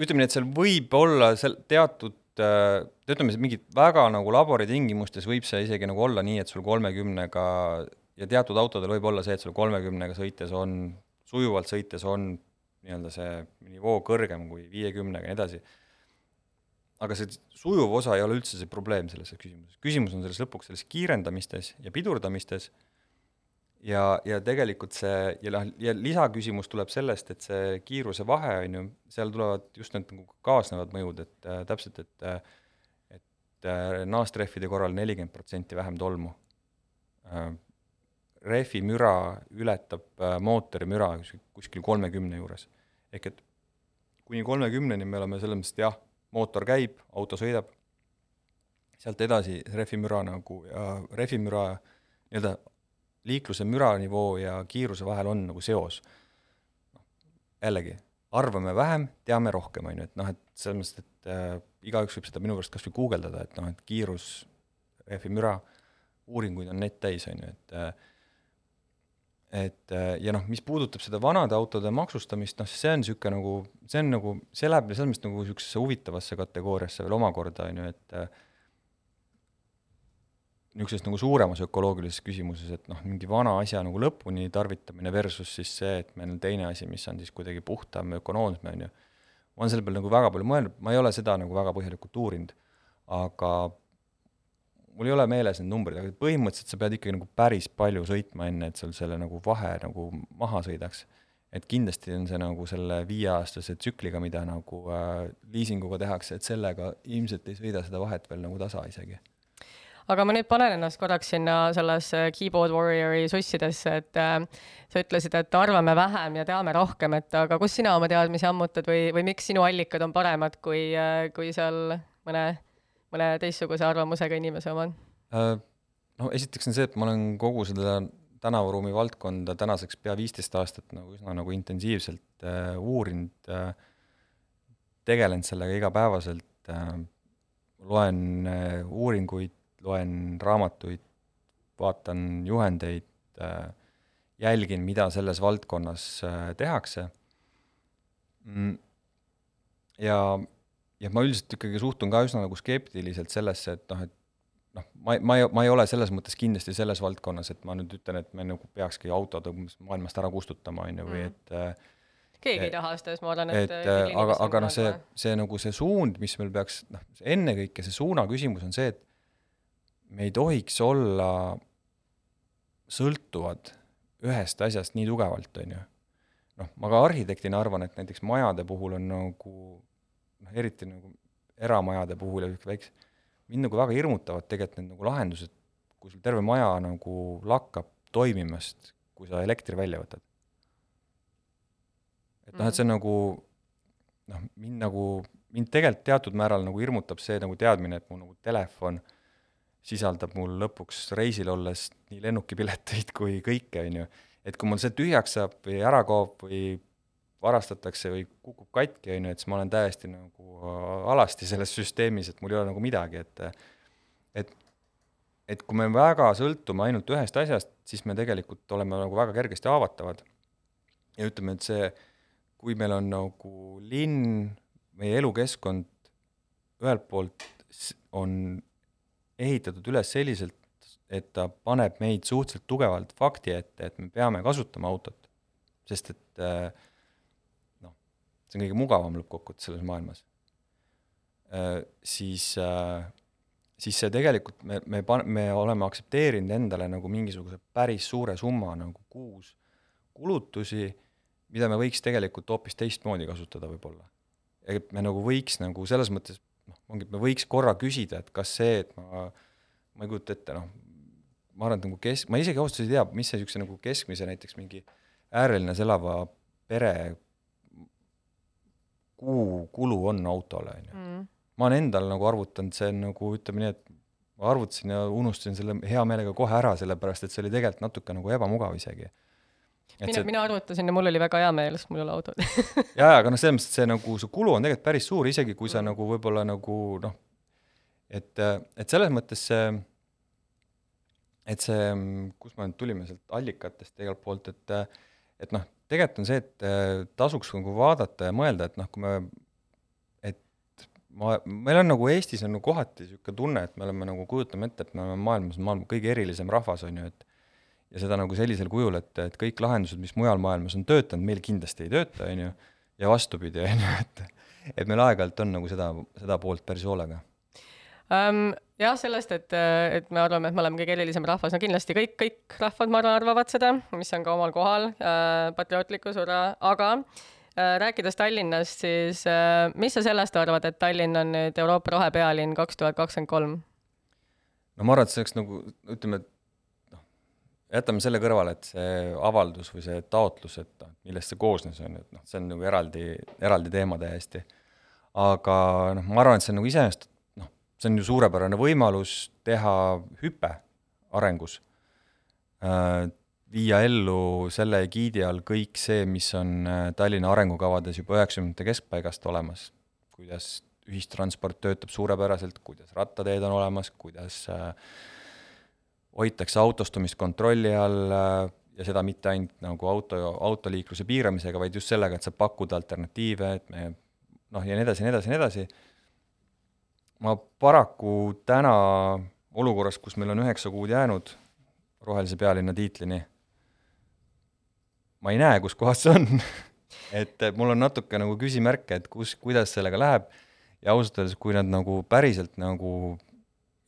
Ütleme nii, et seal võib olla seal teatud, ütleme, mingid väga nagu laboritingimustes võib see isegi nagu olla nii, et sul kolmekümnega ja teatud autodel võib olla see, et sul kolmekümnega sõites on, sujuvalt sõites on nii-öelda see nivoo kõrgem kui viiekümnega ja nii edasi. aga see sujuv osa ei ole üldse see probleem selles küsimuses, küsimus on selles lõpuks selles kiirendamistes ja pidurdamistes ja, ja tegelikult see ja noh, ja lisaküsimus tuleb sellest, et see kiiruse vahe on ju, seal tulevad just need nagu kaasnevad mõjud, et äh, täpselt, et et äh, naastrehvide korral nelikümmend protsenti vähem tolmu äh,. rehvi müra ületab äh, mootori müra kuskil kolmekümne juures. ehk et kuni kolmekümneni me oleme selles mõttes, et jah, mootor käib, auto sõidab, sealt edasi rehvimüra nagu ja rehvimüra nii-öelda liikluse müranivoo ja kiiruse vahel on nagu seos. jällegi, arvame vähem, teame rohkem, on ju, et noh, et selles mõttes, et äh, igaüks võib seda minu pärast kas või guugeldada, et noh, et kiirus, rehvi müra, uuringuid on net täis, on ju, et äh, et äh, ja noh, mis puudutab seda vanade autode maksustamist, noh, see on niisugune nagu, see on nagu, see läheb selles mõttes nagu niisugusesse huvitavasse kategooriasse veel omakorda, on ju, et äh, niisuguses nagu suuremas ökoloogilises küsimuses, et noh, mingi vana asja nagu lõpuni tarvitamine versus siis see, et meil on teine asi, mis on siis kuidagi puhtam, ökonoomsem, on ju. ma olen selle peale nagu väga palju mõelnud, ma ei ole seda nagu väga põhjalikult uurinud, aga mul ei ole meeles need numbrid, aga põhimõtteliselt sa pead ikkagi nagu päris palju sõitma, enne et sul selle nagu vahe nagu maha sõidaks. et kindlasti on see nagu selle viieaastase tsükliga, mida nagu äh, liisinguga tehakse, et sellega ilmselt ei sõida seda vahet veel nagu tasa isegi aga ma nüüd panen ennast korraks sinna sellesse keyboard warrior'i sussidesse, et äh, sa ütlesid, et arvame vähem ja teame rohkem, et aga kus sina oma teadmisi ammutad või, või miks sinu allikad on paremad kui äh,, kui seal mõne, mõne teistsuguse arvamusega inimese omad äh,? no esiteks on see, et ma olen kogu seda tänavaruumi valdkonda tänaseks pea viisteist aastat nagu üsna nagu intensiivselt äh, uurinud äh,, tegelenud sellega igapäevaselt äh,, loen äh, uuringuid, loen raamatuid, vaatan juhendeid, äh, jälgin, mida selles valdkonnas äh, tehakse. Mm, ja, ja ma üldiselt ikkagi suhtun ka üsna nagu skeptiliselt sellesse, et noh, et noh, ma, ma ei, ma ei ole selles mõttes kindlasti selles valdkonnas, et ma nüüd ütlen, et me nagu peakski autod maailmast ära kustutama, on ju, või Mm. et äh, keegi ei taha seda, siis ma arvan, et et aga, aga noh, see, see nagu see suund, mis meil peaks, noh, ennekõike see suuna küsimus on see, et me ei tohiks olla sõltuvad ühest asjast nii tugevalt, on ju. noh, ma ka arhitektina arvan, et näiteks majade puhul on nagu noh, eriti nagu eramajade puhul ja väikse, mind nagu väga hirmutavad tegelikult need nagu lahendused, kui sul terve maja nagu lakkab toimimast, kui sa elektri välja võtad. et noh, et see on nagu noh, mind nagu, mind tegelikult teatud määral nagu hirmutab see nagu teadmine, et mu nagu telefon sisaldab mul lõpuks reisil olles nii lennukipileteid kui kõike, on ju. et kui mul see tühjaks saab või ära kaob või varastatakse või kukub katki, on ju, et siis ma olen täiesti nagu alasti selles süsteemis, et mul ei ole nagu midagi, et et et kui me väga sõltume ainult ühest asjast, siis me tegelikult oleme nagu väga kergesti haavatavad. ja ütleme, et see, kui meil on nagu linn, meie elukeskkond ühelt poolt on ehitatud üles selliselt, et ta paneb meid suhteliselt tugevalt fakti ette, et me peame kasutama autot. sest et äh, noh, see on kõige mugavam lõppkokkuvõttes selles maailmas. Siis, siis see tegelikult, me, me pan-, me oleme aktsepteerinud endale nagu mingisuguse päris suure summa nagu kuus kulutusi, mida me võiks tegelikult hoopis teistmoodi kasutada võib-olla. et me nagu võiks nagu selles mõttes ongi, et me võiks korra küsida, et kas see, et ma, ma ei kujuta ette, noh, ma arvan, et nagu kesk-, ma isegi ausalt öeldes ei tea, mis see niisuguse nagu keskmise näiteks mingi äärelinnas elava pere kuu kulu on autole, on ju. mm. ma olen endal nagu arvutanud, see on nagu ütleme nii, et ma arvutasin ja unustasin selle hea meelega kohe ära, sellepärast et see oli tegelikult natuke nagu ebamugav isegi. Mina see, mina arvutasin ja mul oli väga hea meel, sest mul ei ole autot. Jaa, aga noh, selles mõttes, et see nagu, see kulu on tegelikult päris suur, isegi kui sa nagu võib-olla nagu noh, et, et selles mõttes see, et see, kus me nüüd tulime sealt allikatest igalt poolt, et et noh, tegelikult on see, et tasuks nagu vaadata ja mõelda, et noh, kui me, et ma, meil on nagu Eestis on nagu kohati niisugune tunne, et me oleme nagu, kujutame ette, et me oleme maailmas, maailma kõige erilisem rahvas, on ju, et ja seda nagu sellisel kujul, et, et kõik lahendused, mis mujal maailmas on töötanud, meil kindlasti ei tööta, on ju, ja vastupidi, on ju, et et meil aeg-ajalt on nagu seda, seda poolt päris hoolega um,. jah, sellest, et, et me arvame, et me oleme kõige erilisem rahvas, no kindlasti kõik, kõik rahvad, ma arvan, arvavad seda, mis on ka omal kohal äh, patriootlikkus, hurraa, aga äh, rääkides Tallinnast, siis äh, mis sa sellest arvad, et Tallinn on nüüd Euroopa rohepealinn kaks tuhat kakskümmend kolm? no ma arvan, et see oleks nagu ütleme, et jätame selle kõrvale, et see avaldus või see taotlus, et noh, millest see koosnes, on ju, et noh, see on nagu eraldi, eraldi teema täiesti. aga noh, ma arvan, et see on nagu iseenesest noh, see on ju suurepärane võimalus teha hüpe arengus äh,, viia ellu selle egiidi all kõik see, mis on äh, Tallinna arengukavades juba üheksakümnendate keskpaigast olemas, kuidas ühistransport töötab suurepäraselt, kuidas rattateed on olemas, kuidas äh, hoitakse autostumist kontrolli all äh, ja seda mitte ainult nagu auto, autoliikluse piiramisega, vaid just sellega, et saab pakkuda alternatiive, et me noh, ja nii edasi, nii edasi, nii edasi. ma paraku täna olukorras, kus meil on üheksa kuud jäänud rohelise pealinna tiitlini, ma ei näe, kus kohas see on et eh, mul on natuke nagu küsimärke, et kus, kuidas sellega läheb ja ausalt öeldes, kui nad nagu päriselt nagu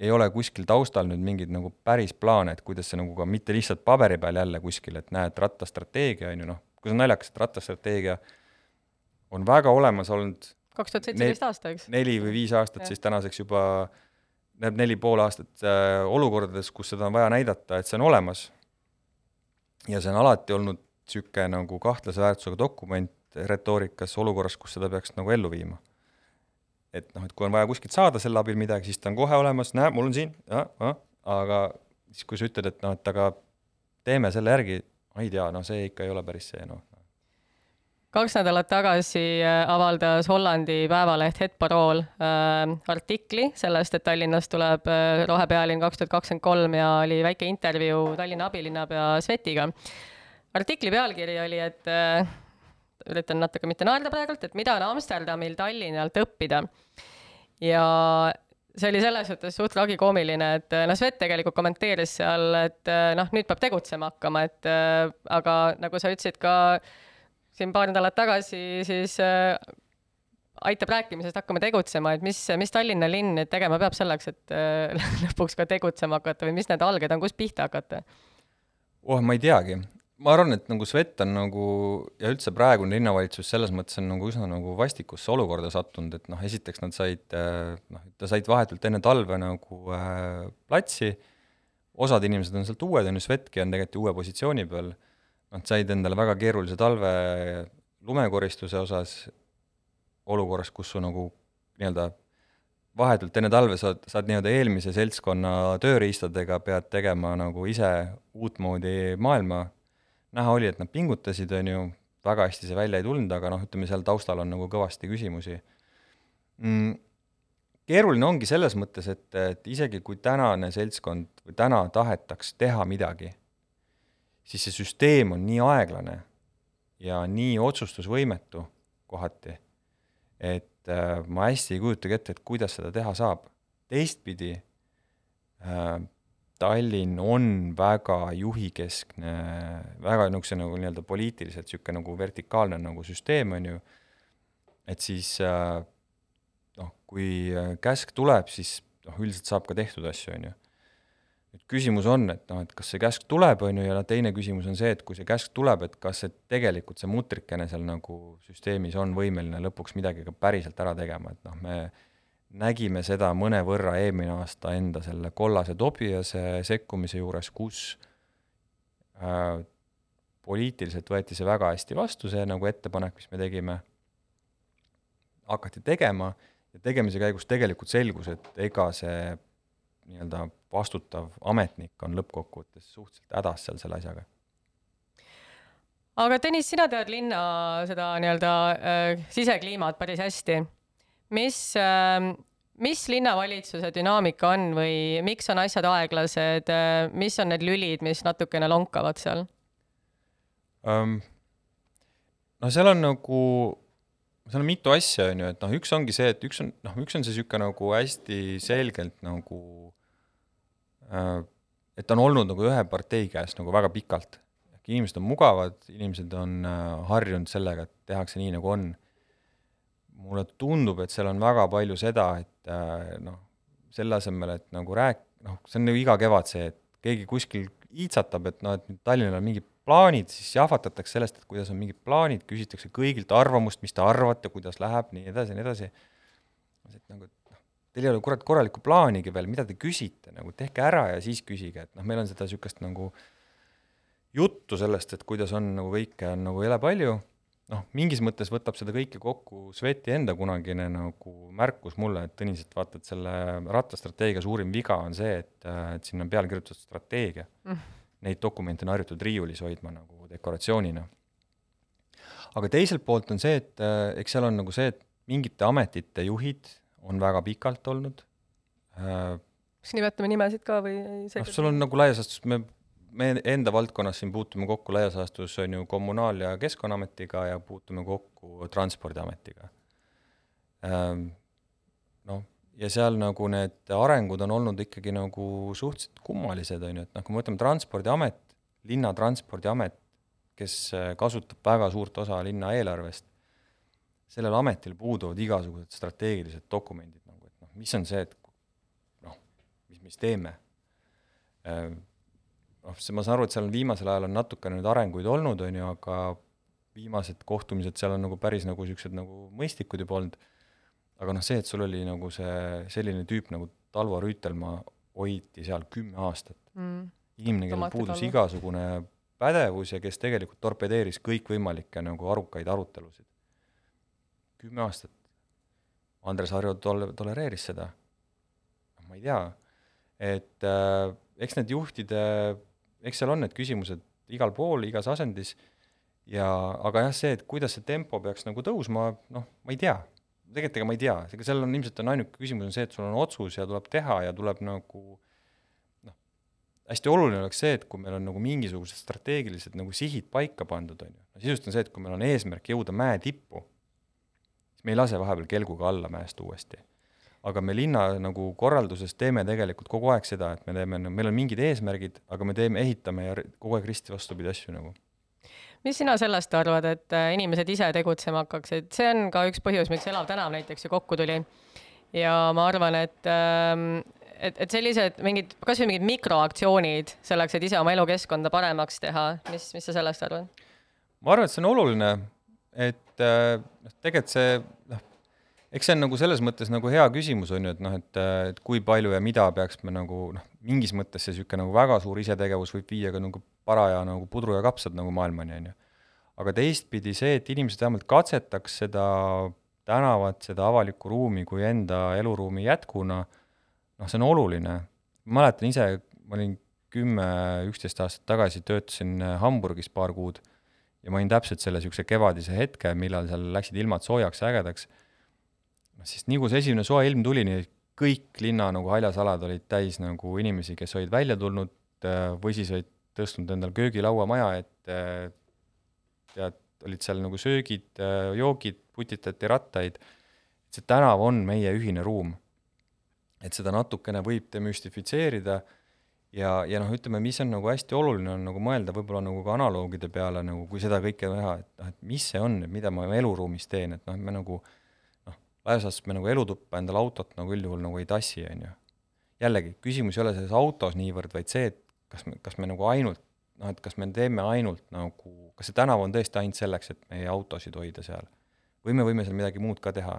ei ole kuskil taustal nüüd mingeid nagu päris plaane, et kuidas see nagu ka mitte lihtsalt paberi peal jälle kuskil, et näed, rattastrateegia on ju noh, kui see on naljakas, et rattastrateegia on väga olemas olnud kaks tuhat seitseteist aasta, eks? neli või viis aastat, Jah. siis tänaseks juba näeb neli pool aastat äh, olukordades, kus seda on vaja näidata, et see on olemas. ja see on alati olnud niisugune nagu kahtlase väärtusega dokument retoorikas olukorras, kus seda peaks nagu ellu viima. Et noh, et kui on vaja kuskilt saada selle abil midagi, siis ta on kohe olemas, näe, mul on siin, aga siis, kui sa ütled, et noh, et aga teeme selle järgi, ma ei tea, no see ikka ei ole päris see noh, kaks nädalat tagasi äh, avaldas Hollandi päevaleht Het Parool äh, artikli sellest, et Tallinnast tuleb äh, rohepealinn kaks tuhat kakskümmend kolm ja oli väike intervjuu Tallinna abilinnapea Svetiga. artikli pealkiri oli, et äh, üritan natuke mitte naerda praegult, et mida on Amsterdamil Tallinnalt õppida. ja see oli selles suhtes suht tragikoomiline, et noh, Svet tegelikult kommenteeris seal, et noh, nüüd peab tegutsema hakkama, et aga nagu sa ütlesid ka siin paar nädalat tagasi, siis äh, aitab rääkimisest, hakkame tegutsema, et mis, mis Tallinna linn nüüd tegema peab selleks, et äh, lõpuks ka tegutsema hakata või mis need alged on, kust pihta hakata? oh, ma ei teagi. Ma arvan, et nagu Svet on nagu ja üldse praegune linnavalitsus selles mõttes on nagu üsna nagu vastikusse olukorda sattunud, et noh, esiteks nad said äh, noh, ta said vahetult enne talve nagu äh, platsi, osad inimesed on sealt uued, on ju, Svetki on tegelikult ju uue positsiooni peal, nad said endale väga keerulise talve lumekoristuse osas olukorras, kus su nagu nii-öelda vahetult enne talve saad, saad nii-öelda eelmise seltskonna tööriistadega pead tegema nagu ise uutmoodi maailma. Näha oli, et nad pingutasid, on ju, väga hästi see välja ei tulnud, aga noh, ütleme seal taustal on nagu kõvasti küsimusi mm,. keeruline ongi selles mõttes, et, et isegi kui tänane seltskond või täna tahetaks teha midagi, siis see süsteem on nii aeglane ja nii otsustusvõimetu kohati et äh, ma hästi ei kujutagi ette, et kuidas seda teha saab. teistpidi äh, Tallinn on väga juhikeskne, väga niisuguse nagu nii-öelda poliitiliselt niisugune nagu vertikaalne nagu süsteem, on ju, et siis äh, noh, kui äh, käsk tuleb, siis noh, üldiselt saab ka tehtud asju, on ju. nüüd küsimus on, et noh, et kas see käsk tuleb, on ju, ja teine küsimus on see, et kui see käsk tuleb, et kas see tegelikult, see mutrikene seal nagu süsteemis on võimeline lõpuks midagi ka päriselt ära tegema, et noh, me nägime seda mõnevõrra eelmine aasta enda selle kollase Tobiase sekkumise juures, kus äh, poliitiliselt võeti see väga hästi vastu, see nagu ettepanek, mis me tegime, hakati tegema ja tegemise käigus tegelikult selgus, et ega see nii-öelda vastutav ametnik on lõppkokkuvõttes suhteliselt hädas seal selle asjaga aga Tõnis, sina tead linna seda nii-öelda äh, sisekliimat päris hästi. Mis äh,, mis linnavalitsuse dünaamika on või miks on asjad aeglased äh,, mis on need lülid, mis natukene lonkavad seal? um,. no seal on nagu, seal on mitu asja, on ju, et noh, üks ongi see, et üks on, noh, üks on see niisugune nagu hästi selgelt nagu äh, et ta on olnud nagu ühe partei käes nagu väga pikalt. inimesed on mugavad, inimesed on äh, harjunud sellega, et tehakse nii, nagu on. Mulle tundub, et seal on väga palju seda, et äh, noh, selle asemel, et nagu rääk-, noh, see on nagu iga kevad see, et keegi kuskil iitsatab, et noh, et Tallinnal on mingid plaanid, siis jahvatatakse sellest, et kuidas on mingid plaanid, küsitakse kõigilt arvamust, mis te arvate, kuidas läheb, nii edasi, nii edasi. et nagu, et noh, teil ei ole kurat korralikku plaanigi veel, mida te küsite, nagu tehke ära ja siis küsige, et noh, meil on seda niisugust nagu juttu sellest, et kuidas on nagu kõike on nagu jõle palju, noh, mingis mõttes võtab seda kõike kokku Sveti enda kunagine nagu märkus mulle, et Tõnis, et vaata, et selle rattastrateegia suurim viga on see, et, et sinna on peale kirjutatud strateegia mm.. Neid dokumente on harjutud riiulis hoidma nagu dekoratsioonina. aga teiselt poolt on see, et äh, eks seal on nagu see, et mingite ametite juhid on väga pikalt olnud äh, kas nimetame nimesid ka või? noh, sul on nagu laias laastus, me, me enda valdkonnas siin puutume kokku laias laastus on ju Kommunaal- ja Keskkonnaametiga ja puutume kokku Transpordiametiga. Noh, ja seal nagu need arengud on olnud ikkagi nagu suhteliselt kummalised, on ju, et noh, kui me võtame Transpordiamet, linna Transpordiamet, kes äh, kasutab väga suurt osa linna eelarvest, sellel ametil puuduvad igasugused strateegilised dokumendid nagu, et noh, mis on see, et noh, mis me siis teeme noh, see, ma saan aru, et seal on viimasel ajal on natukene nüüd arenguid olnud, on ju, aga viimased kohtumised seal on nagu päris nagu niisugused nagu mõistlikud juba olnud, aga noh, see, et sul oli nagu see selline tüüp nagu Talvo Rüütelmaa hoiti seal kümme aastat mm.. inimene, kellel puudus Talvo. igasugune pädevus ja kes tegelikult torpedeeris kõikvõimalikke nagu arukaid arutelusid. kümme aastat. Andres Harjo tol-, tolereeris seda. ma ei tea, et äh, eks need juhtide, eks seal on need küsimused igal pool, igas asendis, ja aga jah, see, et kuidas see tempo peaks nagu tõusma, noh, ma ei tea. tegelikult ega ma ei tea, ega seal on ilmselt on ainuke küsimus on see, et sul on otsus ja tuleb teha ja tuleb nagu noh, hästi oluline oleks see, et kui meil on nagu mingisugused strateegilised nagu sihid paika pandud, on ju, sisust on see, et kui meil on eesmärk jõuda mäe tippu, siis me ei lase vahepeal kelguga alla mäest uuesti aga me linna nagu korralduses teeme tegelikult kogu aeg seda, et me teeme, meil on mingid eesmärgid, aga me teeme, ehitame ja kogu aeg risti vastupidi asju nagu. mis sina sellest arvad, et äh, inimesed ise tegutsema hakkaksid, see on ka üks põhjus, miks Elav tänav näiteks ju kokku tuli. ja ma arvan, et ähm, et, et sellised mingid, kasvõi mingid mikroaktsioonid selleks, et ise oma elukeskkonda paremaks teha, mis, mis sa sellest arvad? ma arvan, et see on oluline, et äh, noh, tegelikult see noh, eks see on nagu selles mõttes nagu hea küsimus on ju, et noh, et, et kui palju ja mida peaks me nagu noh, mingis mõttes see niisugune nagu väga suur isetegevus võib viia ka nagu paraja nagu pudru ja kapsad nagu maailmani, on ju. aga teistpidi see, et inimesed vähemalt katsetaks seda tänavat, seda avalikku ruumi kui enda eluruumi jätkuna, noh, see on oluline. mäletan ise, ma olin kümme, üksteist aastat tagasi töötasin Hamburgis paar kuud ja ma olin täpselt selle niisuguse kevadise hetke, millal seal läksid ilmad soojaks ja ägedaks, noh siis nii kui see esimene soe ilm tuli, nii kõik linna nagu haljasalad olid täis nagu inimesi, kes olid välja tulnud või siis olid tõstnud endal köögilaua maja ette, tead, olid seal nagu söögid, joogid, putitati rattaid, see tänav on meie ühine ruum. et seda natukene võib demüstifitseerida ja, ja noh, ütleme, mis on nagu hästi oluline, on nagu mõelda võib-olla nagu ka analoogide peale nagu, kui seda kõike teha, et noh, et mis see on, mida ma eluruumis teen, et noh, me nagu noh, laias me nagu elutuppa endale autot nagu üldjuhul nagu ei tassi, on ju. jällegi, küsimus ei ole selles autos niivõrd, vaid see, et kas me, kas me nagu ainult noh, et kas me teeme ainult nagu, kas see tänav on tõesti ainult selleks, et meie autosid hoida seal või me võime seal midagi muud ka teha.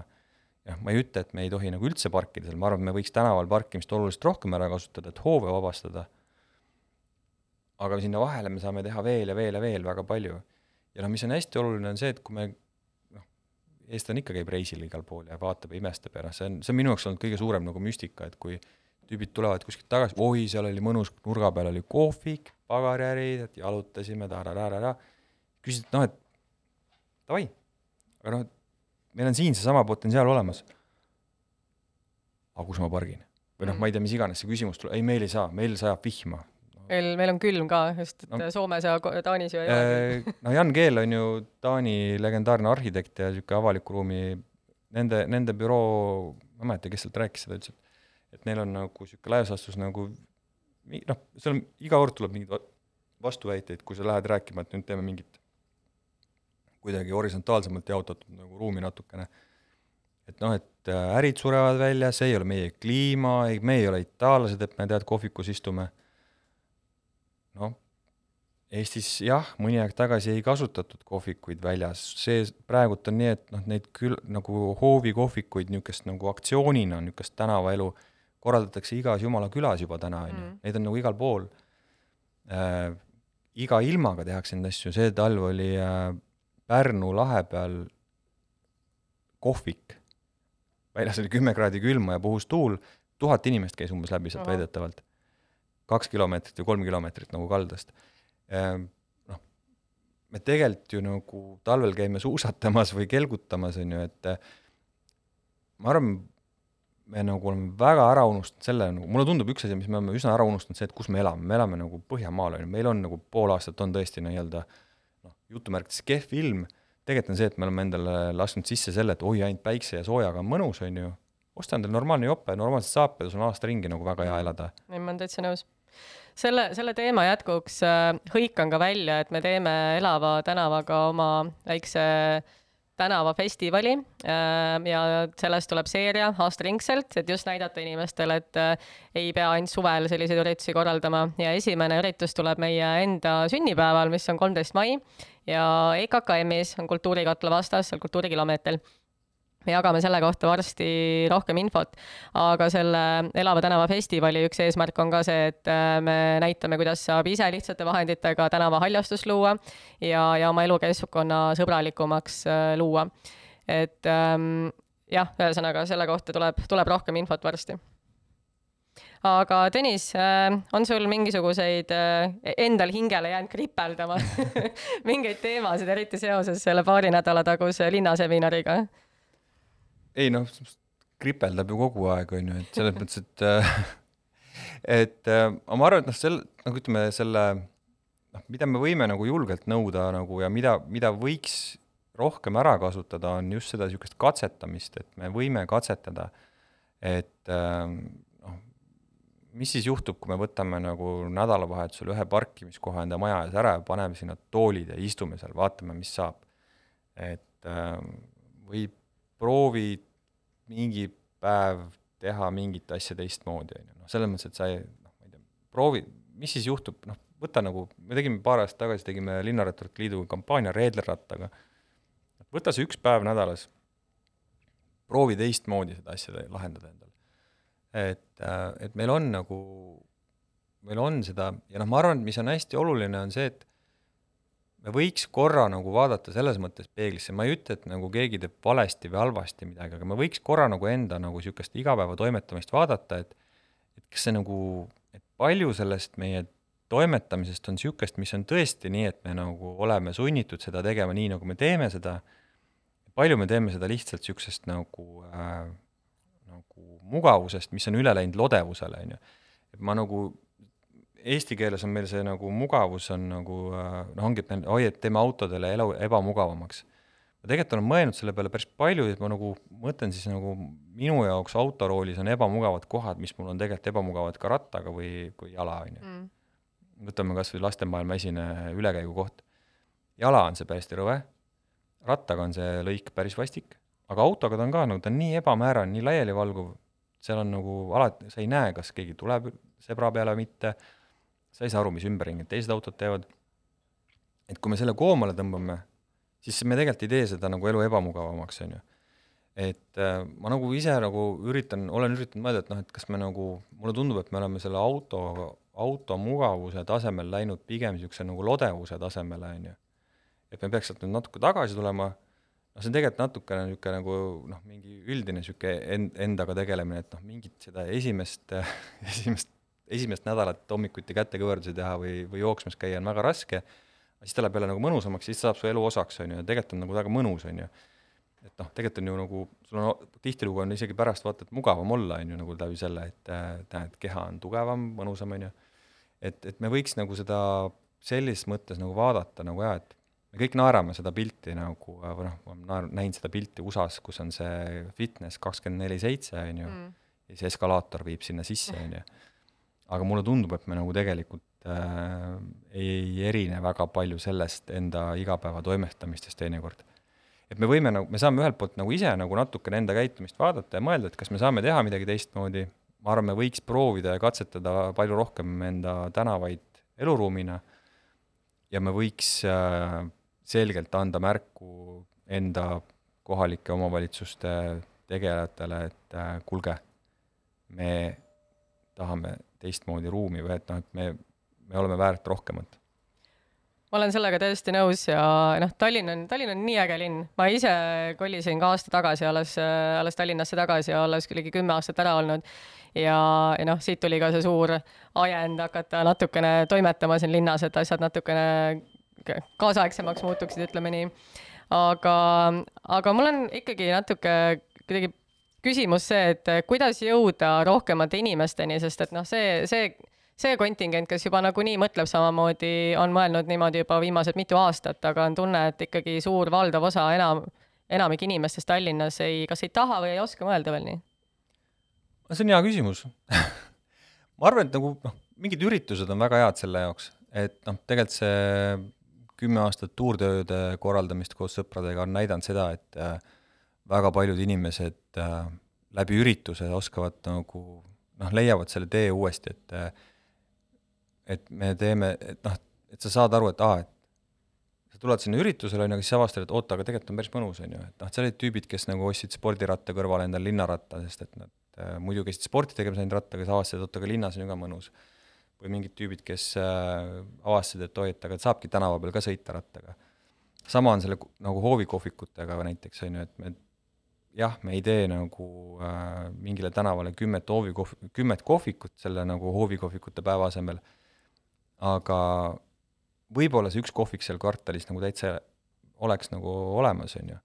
jah, ma ei ütle, et me ei tohi nagu üldse parkida seal, ma arvan, et me võiks tänaval parkimist oluliselt rohkem ära kasutada, et hoove vabastada. aga sinna vahele me saame teha veel ja veel ja veel väga palju. ja noh, mis on hästi oluline, on see, et kui me eestlane ikka käib reisil igal pool ja vaatab ja imestab ja noh, see on, see on minu jaoks olnud kõige suurem nagu müstika, et kui tüübid tulevad kuskilt tagasi, oi, seal oli mõnus, nurga peal oli kohvik, pagariärid, et jalutasime, ta-ra-ra-ra-ra, küsisid, noh, et davai, aga noh, meil on siin seesama potentsiaal olemas. aga kus ma pargin? või noh, ma ei tea, mis iganes see küsimus tuleb, ei, meil ei saa, meil sajab vihma. Meil, meil on külm ka, just, et No. Soomes ja Taanis ju ei ole. Äh, no Jan Keel on ju Taani legendaarne arhitekt ja niisugune avaliku ruumi, nende, nende büroo, ma ei mäleta, kes sealt rääkis seda, ütles, et neil on nagu niisugune laias laastus nagu noh, seal on, iga kord tuleb mingeid va- vastuväiteid, kui sa lähed rääkima, et nüüd teeme mingit kuidagi horisontaalsemalt jaotatud nagu ruumi natukene. et noh, et äh, ärid surevad välja, see ei ole meie kliima, ei, me ei ole itaallased, et me tead kohvikus istume. Noh, Eestis jah, mõni aeg tagasi ei kasutatud kohvikuid väljas, see praegult on nii, et noh, neid küll nagu hoovikohvikuid niisugust nagu aktsioonina, niisugust tänavaelu korraldatakse igas jumala külas juba täna, on ju, neid on nagu igal pool äh,. iga ilmaga tehakse neid asju, see talv oli äh, Pärnu lahe peal kohvik. väljas oli kümme kraadi külma ja puhus tuul, tuhat inimest käis umbes läbi sealt väidetavalt. Kaks kilomeetrit või kolm kilomeetrit nagu kaldast. Ehm, noh, me tegelikult ju nagu talvel käime suusatamas või kelgutamas, on ju, et eh, ma arvan, me nagu oleme väga ära unustanud selle, nagu mulle tundub üks asi, mis me oleme üsna ära unustanud, see, et kus me elame, me elame nagu Põhjamaal, on ju, meil on nagu pool aastat on tõesti nii-öelda noh, jutumärkides kehv ilm, tegelikult on see, et me oleme endale lasknud sisse selle, et oi, ainult päikse ja soojaga on mõnus, on ju, osta endale normaalne jope, normaalsed saaped, sul on aasta ringi nagu väga hea elada. ei, ma olen täitsa nõus. selle, selle teema jätkuks äh, hõikan ka välja, et me teeme Elava tänavaga oma väikse tänavafestivali äh, ja sellest tuleb seeria aastaringselt, et just näidata inimestele, et äh, ei pea ainult suvel selliseid üritusi korraldama. Ja esimene üritus tuleb meie enda sünnipäeval, mis on kolmteist mai ja EKKM-is on Kultuurikatla vastas, seal kultuurikilomeetril me jagame selle kohta varsti rohkem infot, aga selle Elava tänava festivali üks eesmärk on ka see, et äh, me näitame, kuidas saab ise lihtsate vahenditega tänavahaljastust luua ja, ja oma elukeskkonna sõbralikumaks äh, luua. et ähm, jah, ühesõnaga selle kohta tuleb, tuleb rohkem infot varsti aga Tõnis, on sul mingisuguseid äh, endal hingele jäänud kripeldama mingeid teemasid, eriti seoses selle paari nädala taguse linnaseminariga? Ei noh, kripeldab ju kogu aeg, on ju, et selles mõttes, et äh, et äh, ma arvan, et noh, sel-, nagu ütleme, selle noh, mida me võime nagu julgelt nõuda nagu ja mida, mida võiks rohkem ära kasutada, on just seda niisugust katsetamist, et me võime katsetada, et äh, noh, mis siis juhtub, kui me võtame nagu nädalavahetusel ühe parkimiskoha enda maja ees ära ja paneme sinna toolid ja istume seal, vaatame, mis saab. et äh, või proovi mingi päev teha mingit asja teistmoodi, on ju, noh, selles mõttes, et sa ei, noh, ma ei tea, proovi, mis siis juhtub, noh, võta nagu, me tegime paar aastat tagasi, tegime Linnaratturite Liiduga kampaania reedlerrattaga, võta see üks päev nädalas, proovi teistmoodi seda asja lahendada endale. et, et meil on nagu, meil on seda, ja noh, ma arvan, et mis on hästi oluline, on see, et me võiks korra nagu vaadata selles mõttes peeglisse, ma ei ütle, et nagu keegi teeb valesti või halvasti midagi, aga me võiks korra nagu enda nagu niisugust igapäevatoimetamist vaadata, et et kas see nagu, et palju sellest meie toimetamisest on niisugust, mis on tõesti nii, et me nagu oleme sunnitud seda tegema nii, nagu me teeme seda, palju me teeme seda lihtsalt niisugusest nagu äh, nagu mugavusest, mis on üle läinud lodevusele, on ju. et ma nagu eesti keeles on meil see nagu mugavus on nagu äh, noh, ongi, et oi, et teeme autodele elu ebamugavamaks. ma tegelikult olen mõelnud selle peale päris palju ja ma nagu mõtlen siis nagu minu jaoks autoroolis on ebamugavad kohad, mis mul on tegelikult ebamugavad ka rattaga või, või jala, on ju. võtame kas või lastemaailma esine ülekäigukoht. jala on see täiesti rõve, rattaga on see lõik päris vastik, aga autoga ta on ka nagu, ta on nii ebamäärane, nii laialivalguv, seal on nagu alati, sa ei näe, kas keegi tuleb sebra peale või mitte, sa ei saa aru, mis ümberringi teised autod teevad. et kui me selle koomale tõmbame, siis me tegelikult ei tee seda nagu elu ebamugavamaks, on ju. et äh, ma nagu ise nagu üritan, olen üritanud mõelda, et noh, et kas me nagu, mulle tundub, et me oleme selle auto, auto mugavuse tasemel läinud pigem niisuguse nagu lodevuse tasemele, on ju. et me peaks sealt nüüd natuke tagasi tulema, noh, see on tegelikult natukene niisugune nagu noh, mingi üldine niisugune en-, endaga tegelemine, et noh, mingit seda esimest esimest, esimest nädalat hommikuti kätekõverdusi teha või, või jooksmas käia on väga raske, siis ta läheb jälle nagu mõnusamaks, siis saab su elu osaks, on ju, ja tegelikult on nagu väga mõnus, on ju. et noh, tegelikult on ju nagu, sul on tihtilugu on isegi pärast vaata, et mugavam olla, on ju, nagu läbi selle, et äh, tähendab, keha on tugevam, mõnusam, on ju. et, et me võiks nagu seda sellises mõttes nagu vaadata nagu jaa, et me kõik naerame seda pilti nagu, või noh, ma naer-, näinud seda pilti USA-s, kus on see fitness kakskümmend neli seitse, on ju, ja see eskalaator viib sinna sisse, on ju. Aga mulle tundub, et me nagu tegelikult äh, ei erine väga palju sellest enda igapäeva toimetamistest teinekord. et me võime nagu, me saame ühelt poolt nagu ise nagu natukene enda käitumist vaadata ja mõelda, et kas me saame teha midagi teistmoodi, ma arvan, me võiks proovida ja katsetada palju rohkem enda tänavaid eluruumina ja me võiks äh, selgelt anda märku enda kohalike omavalitsuste tegelejatele, et äh, kuulge, me tahame teistmoodi ruumi või et noh, et me, me oleme väärt rohkemat ma olen sellega täiesti nõus ja noh, Tallinn on, Tallinn on nii äge linn. ma ise kolisin ka aasta tagasi alles, alles Tallinnasse tagasi ja olles ligi kümme aastat ära olnud. ja, ja noh, siit tuli ka see suur ajend hakata natukene toimetama siin linnas, et asjad natukene kaasaegsemaks muutuksid, ütleme nii. aga, aga mul on ikkagi natuke kuidagi küsimus see, et kuidas jõuda rohkemate inimesteni, sest et noh, see, see see kontingent, kes juba nagunii mõtleb samamoodi, on mõelnud niimoodi juba viimased mitu aastat, aga on tunne, et ikkagi suur valdav osa enam, enamik inimestest Tallinnas ei, kas ei taha või ei oska mõelda veel nii? see on hea küsimus ma arvan, et nagu noh, mingid üritused on väga head selle jaoks, et noh, tegelikult see kümme aastat tuurtööde korraldamist koos sõpradega on näidanud seda, et äh, väga paljud inimesed äh, läbi ürituse oskavad nagu noh, leiavad selle tee uuesti, et äh, et me teeme, et noh, et sa saad aru, et aa, et sa tuled sinna üritusele, on ju, aga siis avastad, et oota, aga tegelikult on päris mõnus, on ju, et noh, seal olid tüübid, kes nagu ostsid spordiratta kõrvale endale linnaratta, sest et nad äh, muidu käisid sporti tegemas ainult rattaga, siis avastasid, et oota, aga linnas on ju ka mõnus. või mingid tüübid, kes äh, avastasid, et oi, et aga saabki tänava peal ka sõita rattaga. sama on selle nagu hoovikohvikutega näiteks, on ju, et me jah, me ei tee nagu äh, mingile tänavale kümmet hoovikohv-, kümmet kohvikut selle nagu hoovikohvikute päeva asemel aga võib-olla see üks kohvik seal kvartalis nagu täitsa oleks nagu olemas, on ju.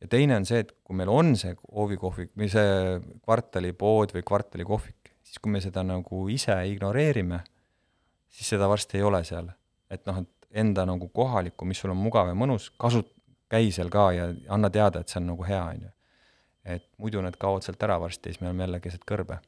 ja teine on see, et kui meil on see hoovikohvik või see kvartalipood või kvartalikohvik, siis kui me seda nagu ise ignoreerime, siis seda varsti ei ole seal. et noh, et enda nagu kohalikku, mis sul on mugav ja mõnus, kasu-, käi seal ka ja anna teada, et see on nagu hea, on ju. Et muidu need kaovad sealt ära varsti ja siis me oleme jälle keset kõrbe.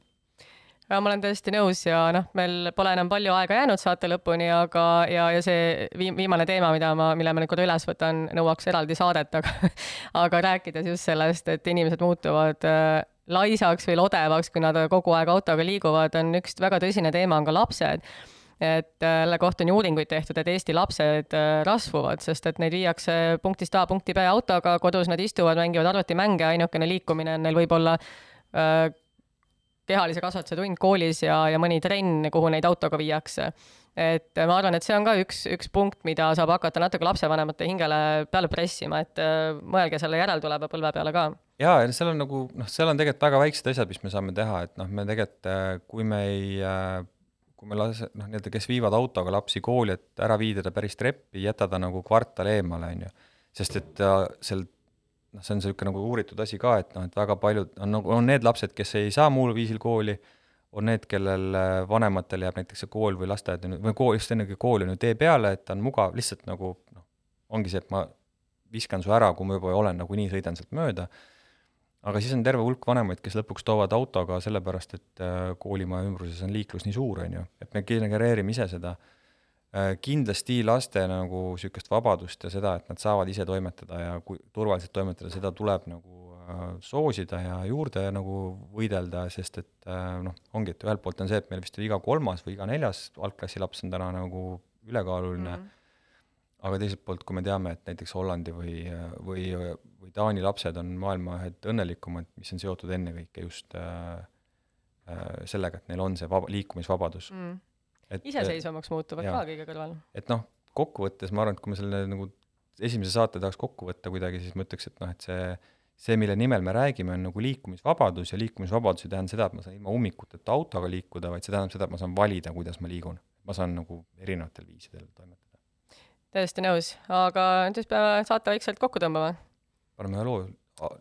Ja ma olen täiesti nõus ja noh, meil pole enam palju aega jäänud saate lõpuni, aga, ja, ja see viim-, viimane teema, mida ma, mille ma nüüd korra üles võtan, nõuaks eraldi saadet, aga aga rääkides just sellest, et inimesed muutuvad äh, laisaks või lodevaks, kui nad kogu aeg autoga liiguvad, on üks väga tõsine teema, on ka lapsed et äh, selle kohta on ju uuringuid tehtud, et Eesti lapsed äh, rasvuvad, sest et neid viiakse punktist A punkti B autoga, kodus nad istuvad, mängivad arvutimänge, ainukene liikumine on neil võib-olla äh, kehalise kasvatuse tund koolis ja, ja mõni trenn, kuhu neid autoga viiakse. et ma arvan, et see on ka üks, üks punkt, mida saab hakata natuke lapsevanemate hingele peale pressima, et äh, mõelge selle järeltuleva põlve peale ka. jaa, ja seal on nagu noh, seal on tegelikult väga väiksed asjad, mis me saame teha, et noh, me tegelikult, äh, kui me ei äh, kui me lase-, noh, nii-öelda kes viivad autoga lapsi kooli, et ära viida ta päris treppi, jäta ta nagu kvartal eemale, on ju. sest et seal noh, see on niisugune nagu uuritud asi ka, et noh, et väga paljud on nagu, on need lapsed, kes ei saa muul viisil kooli, on need, kellel äh, vanematel jääb näiteks see kool või lasteaed või kool, just ennegi kool on ju tee peale, et ta on mugav, lihtsalt nagu noh, ongi see, et ma viskan su ära, kui ma juba olen nagunii, sõidan sealt mööda, aga siis on terve hulk vanemaid, kes lõpuks toovad autoga sellepärast, et äh, koolimaja ümbruses on liiklus nii suur, on ju, et me genereerime ise seda. Äh, kindlasti laste nagu niisugust vabadust ja seda, et nad saavad ise toimetada ja kui turvaliselt toimetada, seda tuleb nagu äh, soosida ja juurde nagu võidelda, sest et noh, ongi, et ühelt poolt on see, et meil vist iga kolmas või iga neljas algklassi laps on täna nagu ülekaaluline. Mm, -hmm. aga teiselt poolt, kui me teame, et näiteks Hollandi või, või, või Taani lapsed on maailma ühed õnnelikumad, mis on seotud ennekõike just äh, sellega, et neil on see vaba, liikumisvabadus mm. iseseisvamaks muutuvad jaa. ka kõige kõrval. et noh, kokkuvõttes ma arvan, et kui me selle nagu esimese saate tahaks kokku võtta kuidagi, siis ma ütleks, et noh, et see see, mille nimel me räägime, on nagu liikumisvabadus ja liikumisvabadus ei tähenda seda, et ma saan ilma ummikuteta autoga liikuda, vaid see tähendab seda, et ma saan valida, kuidas ma liigun. ma saan nagu erinevatel viisidel toimetada. täiesti nõus, aga nüüd siis peame saate vaikselt kokku tõmbama. Paneme ühe loo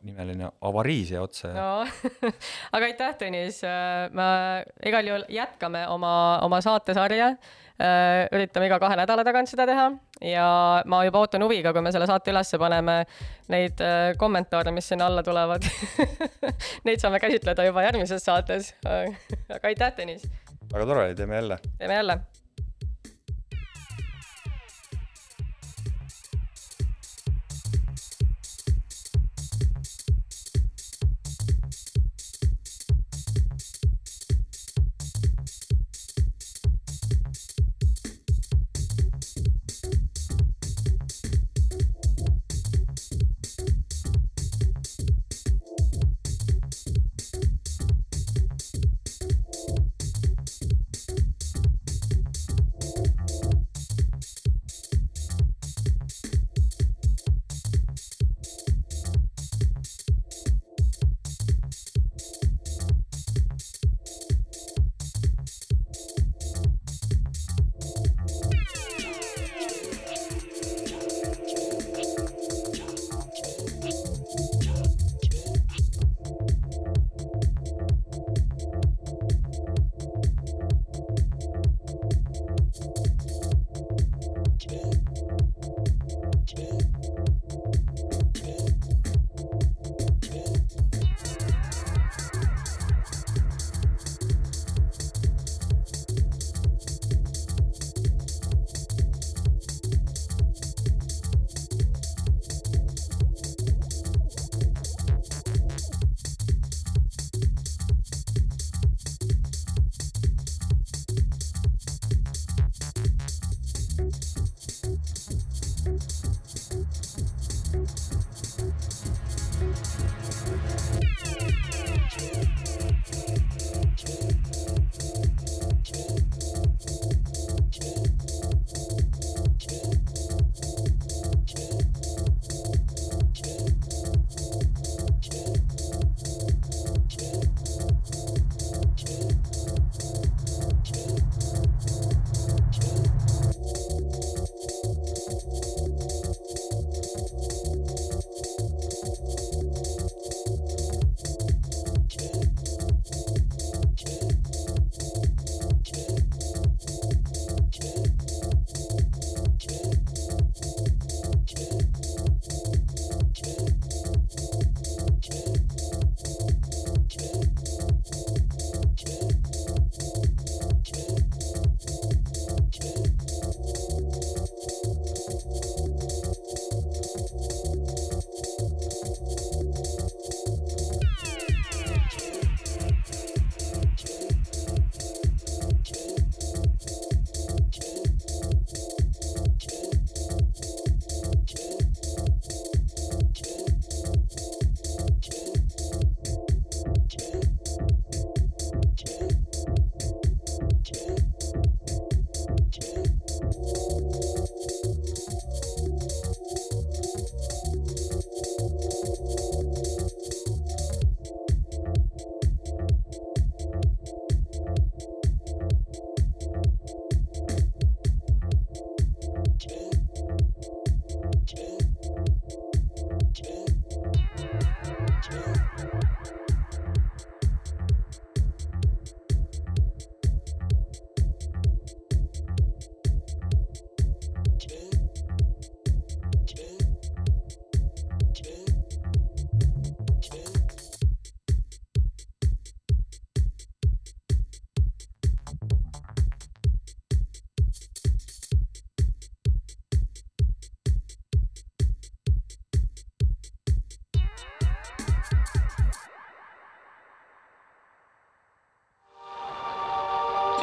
nimeline avarii siia otsa ja no aga aitäh, Tõnis, me igal juhul jätkame oma, oma saatesarja. üritame iga kahe nädala tagant seda teha ja ma juba ootan huviga, kui me selle saate ülesse paneme, neid äh, kommentaare, mis sinna alla tulevad. Neid saame käsitleda juba järgmises saates. aga aitäh, Tõnis, väga tore, teeme jälle. teeme jälle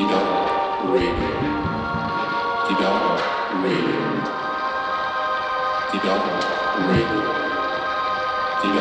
Didawa Radio. Didawa Radio. Didawa Radio. Didawa.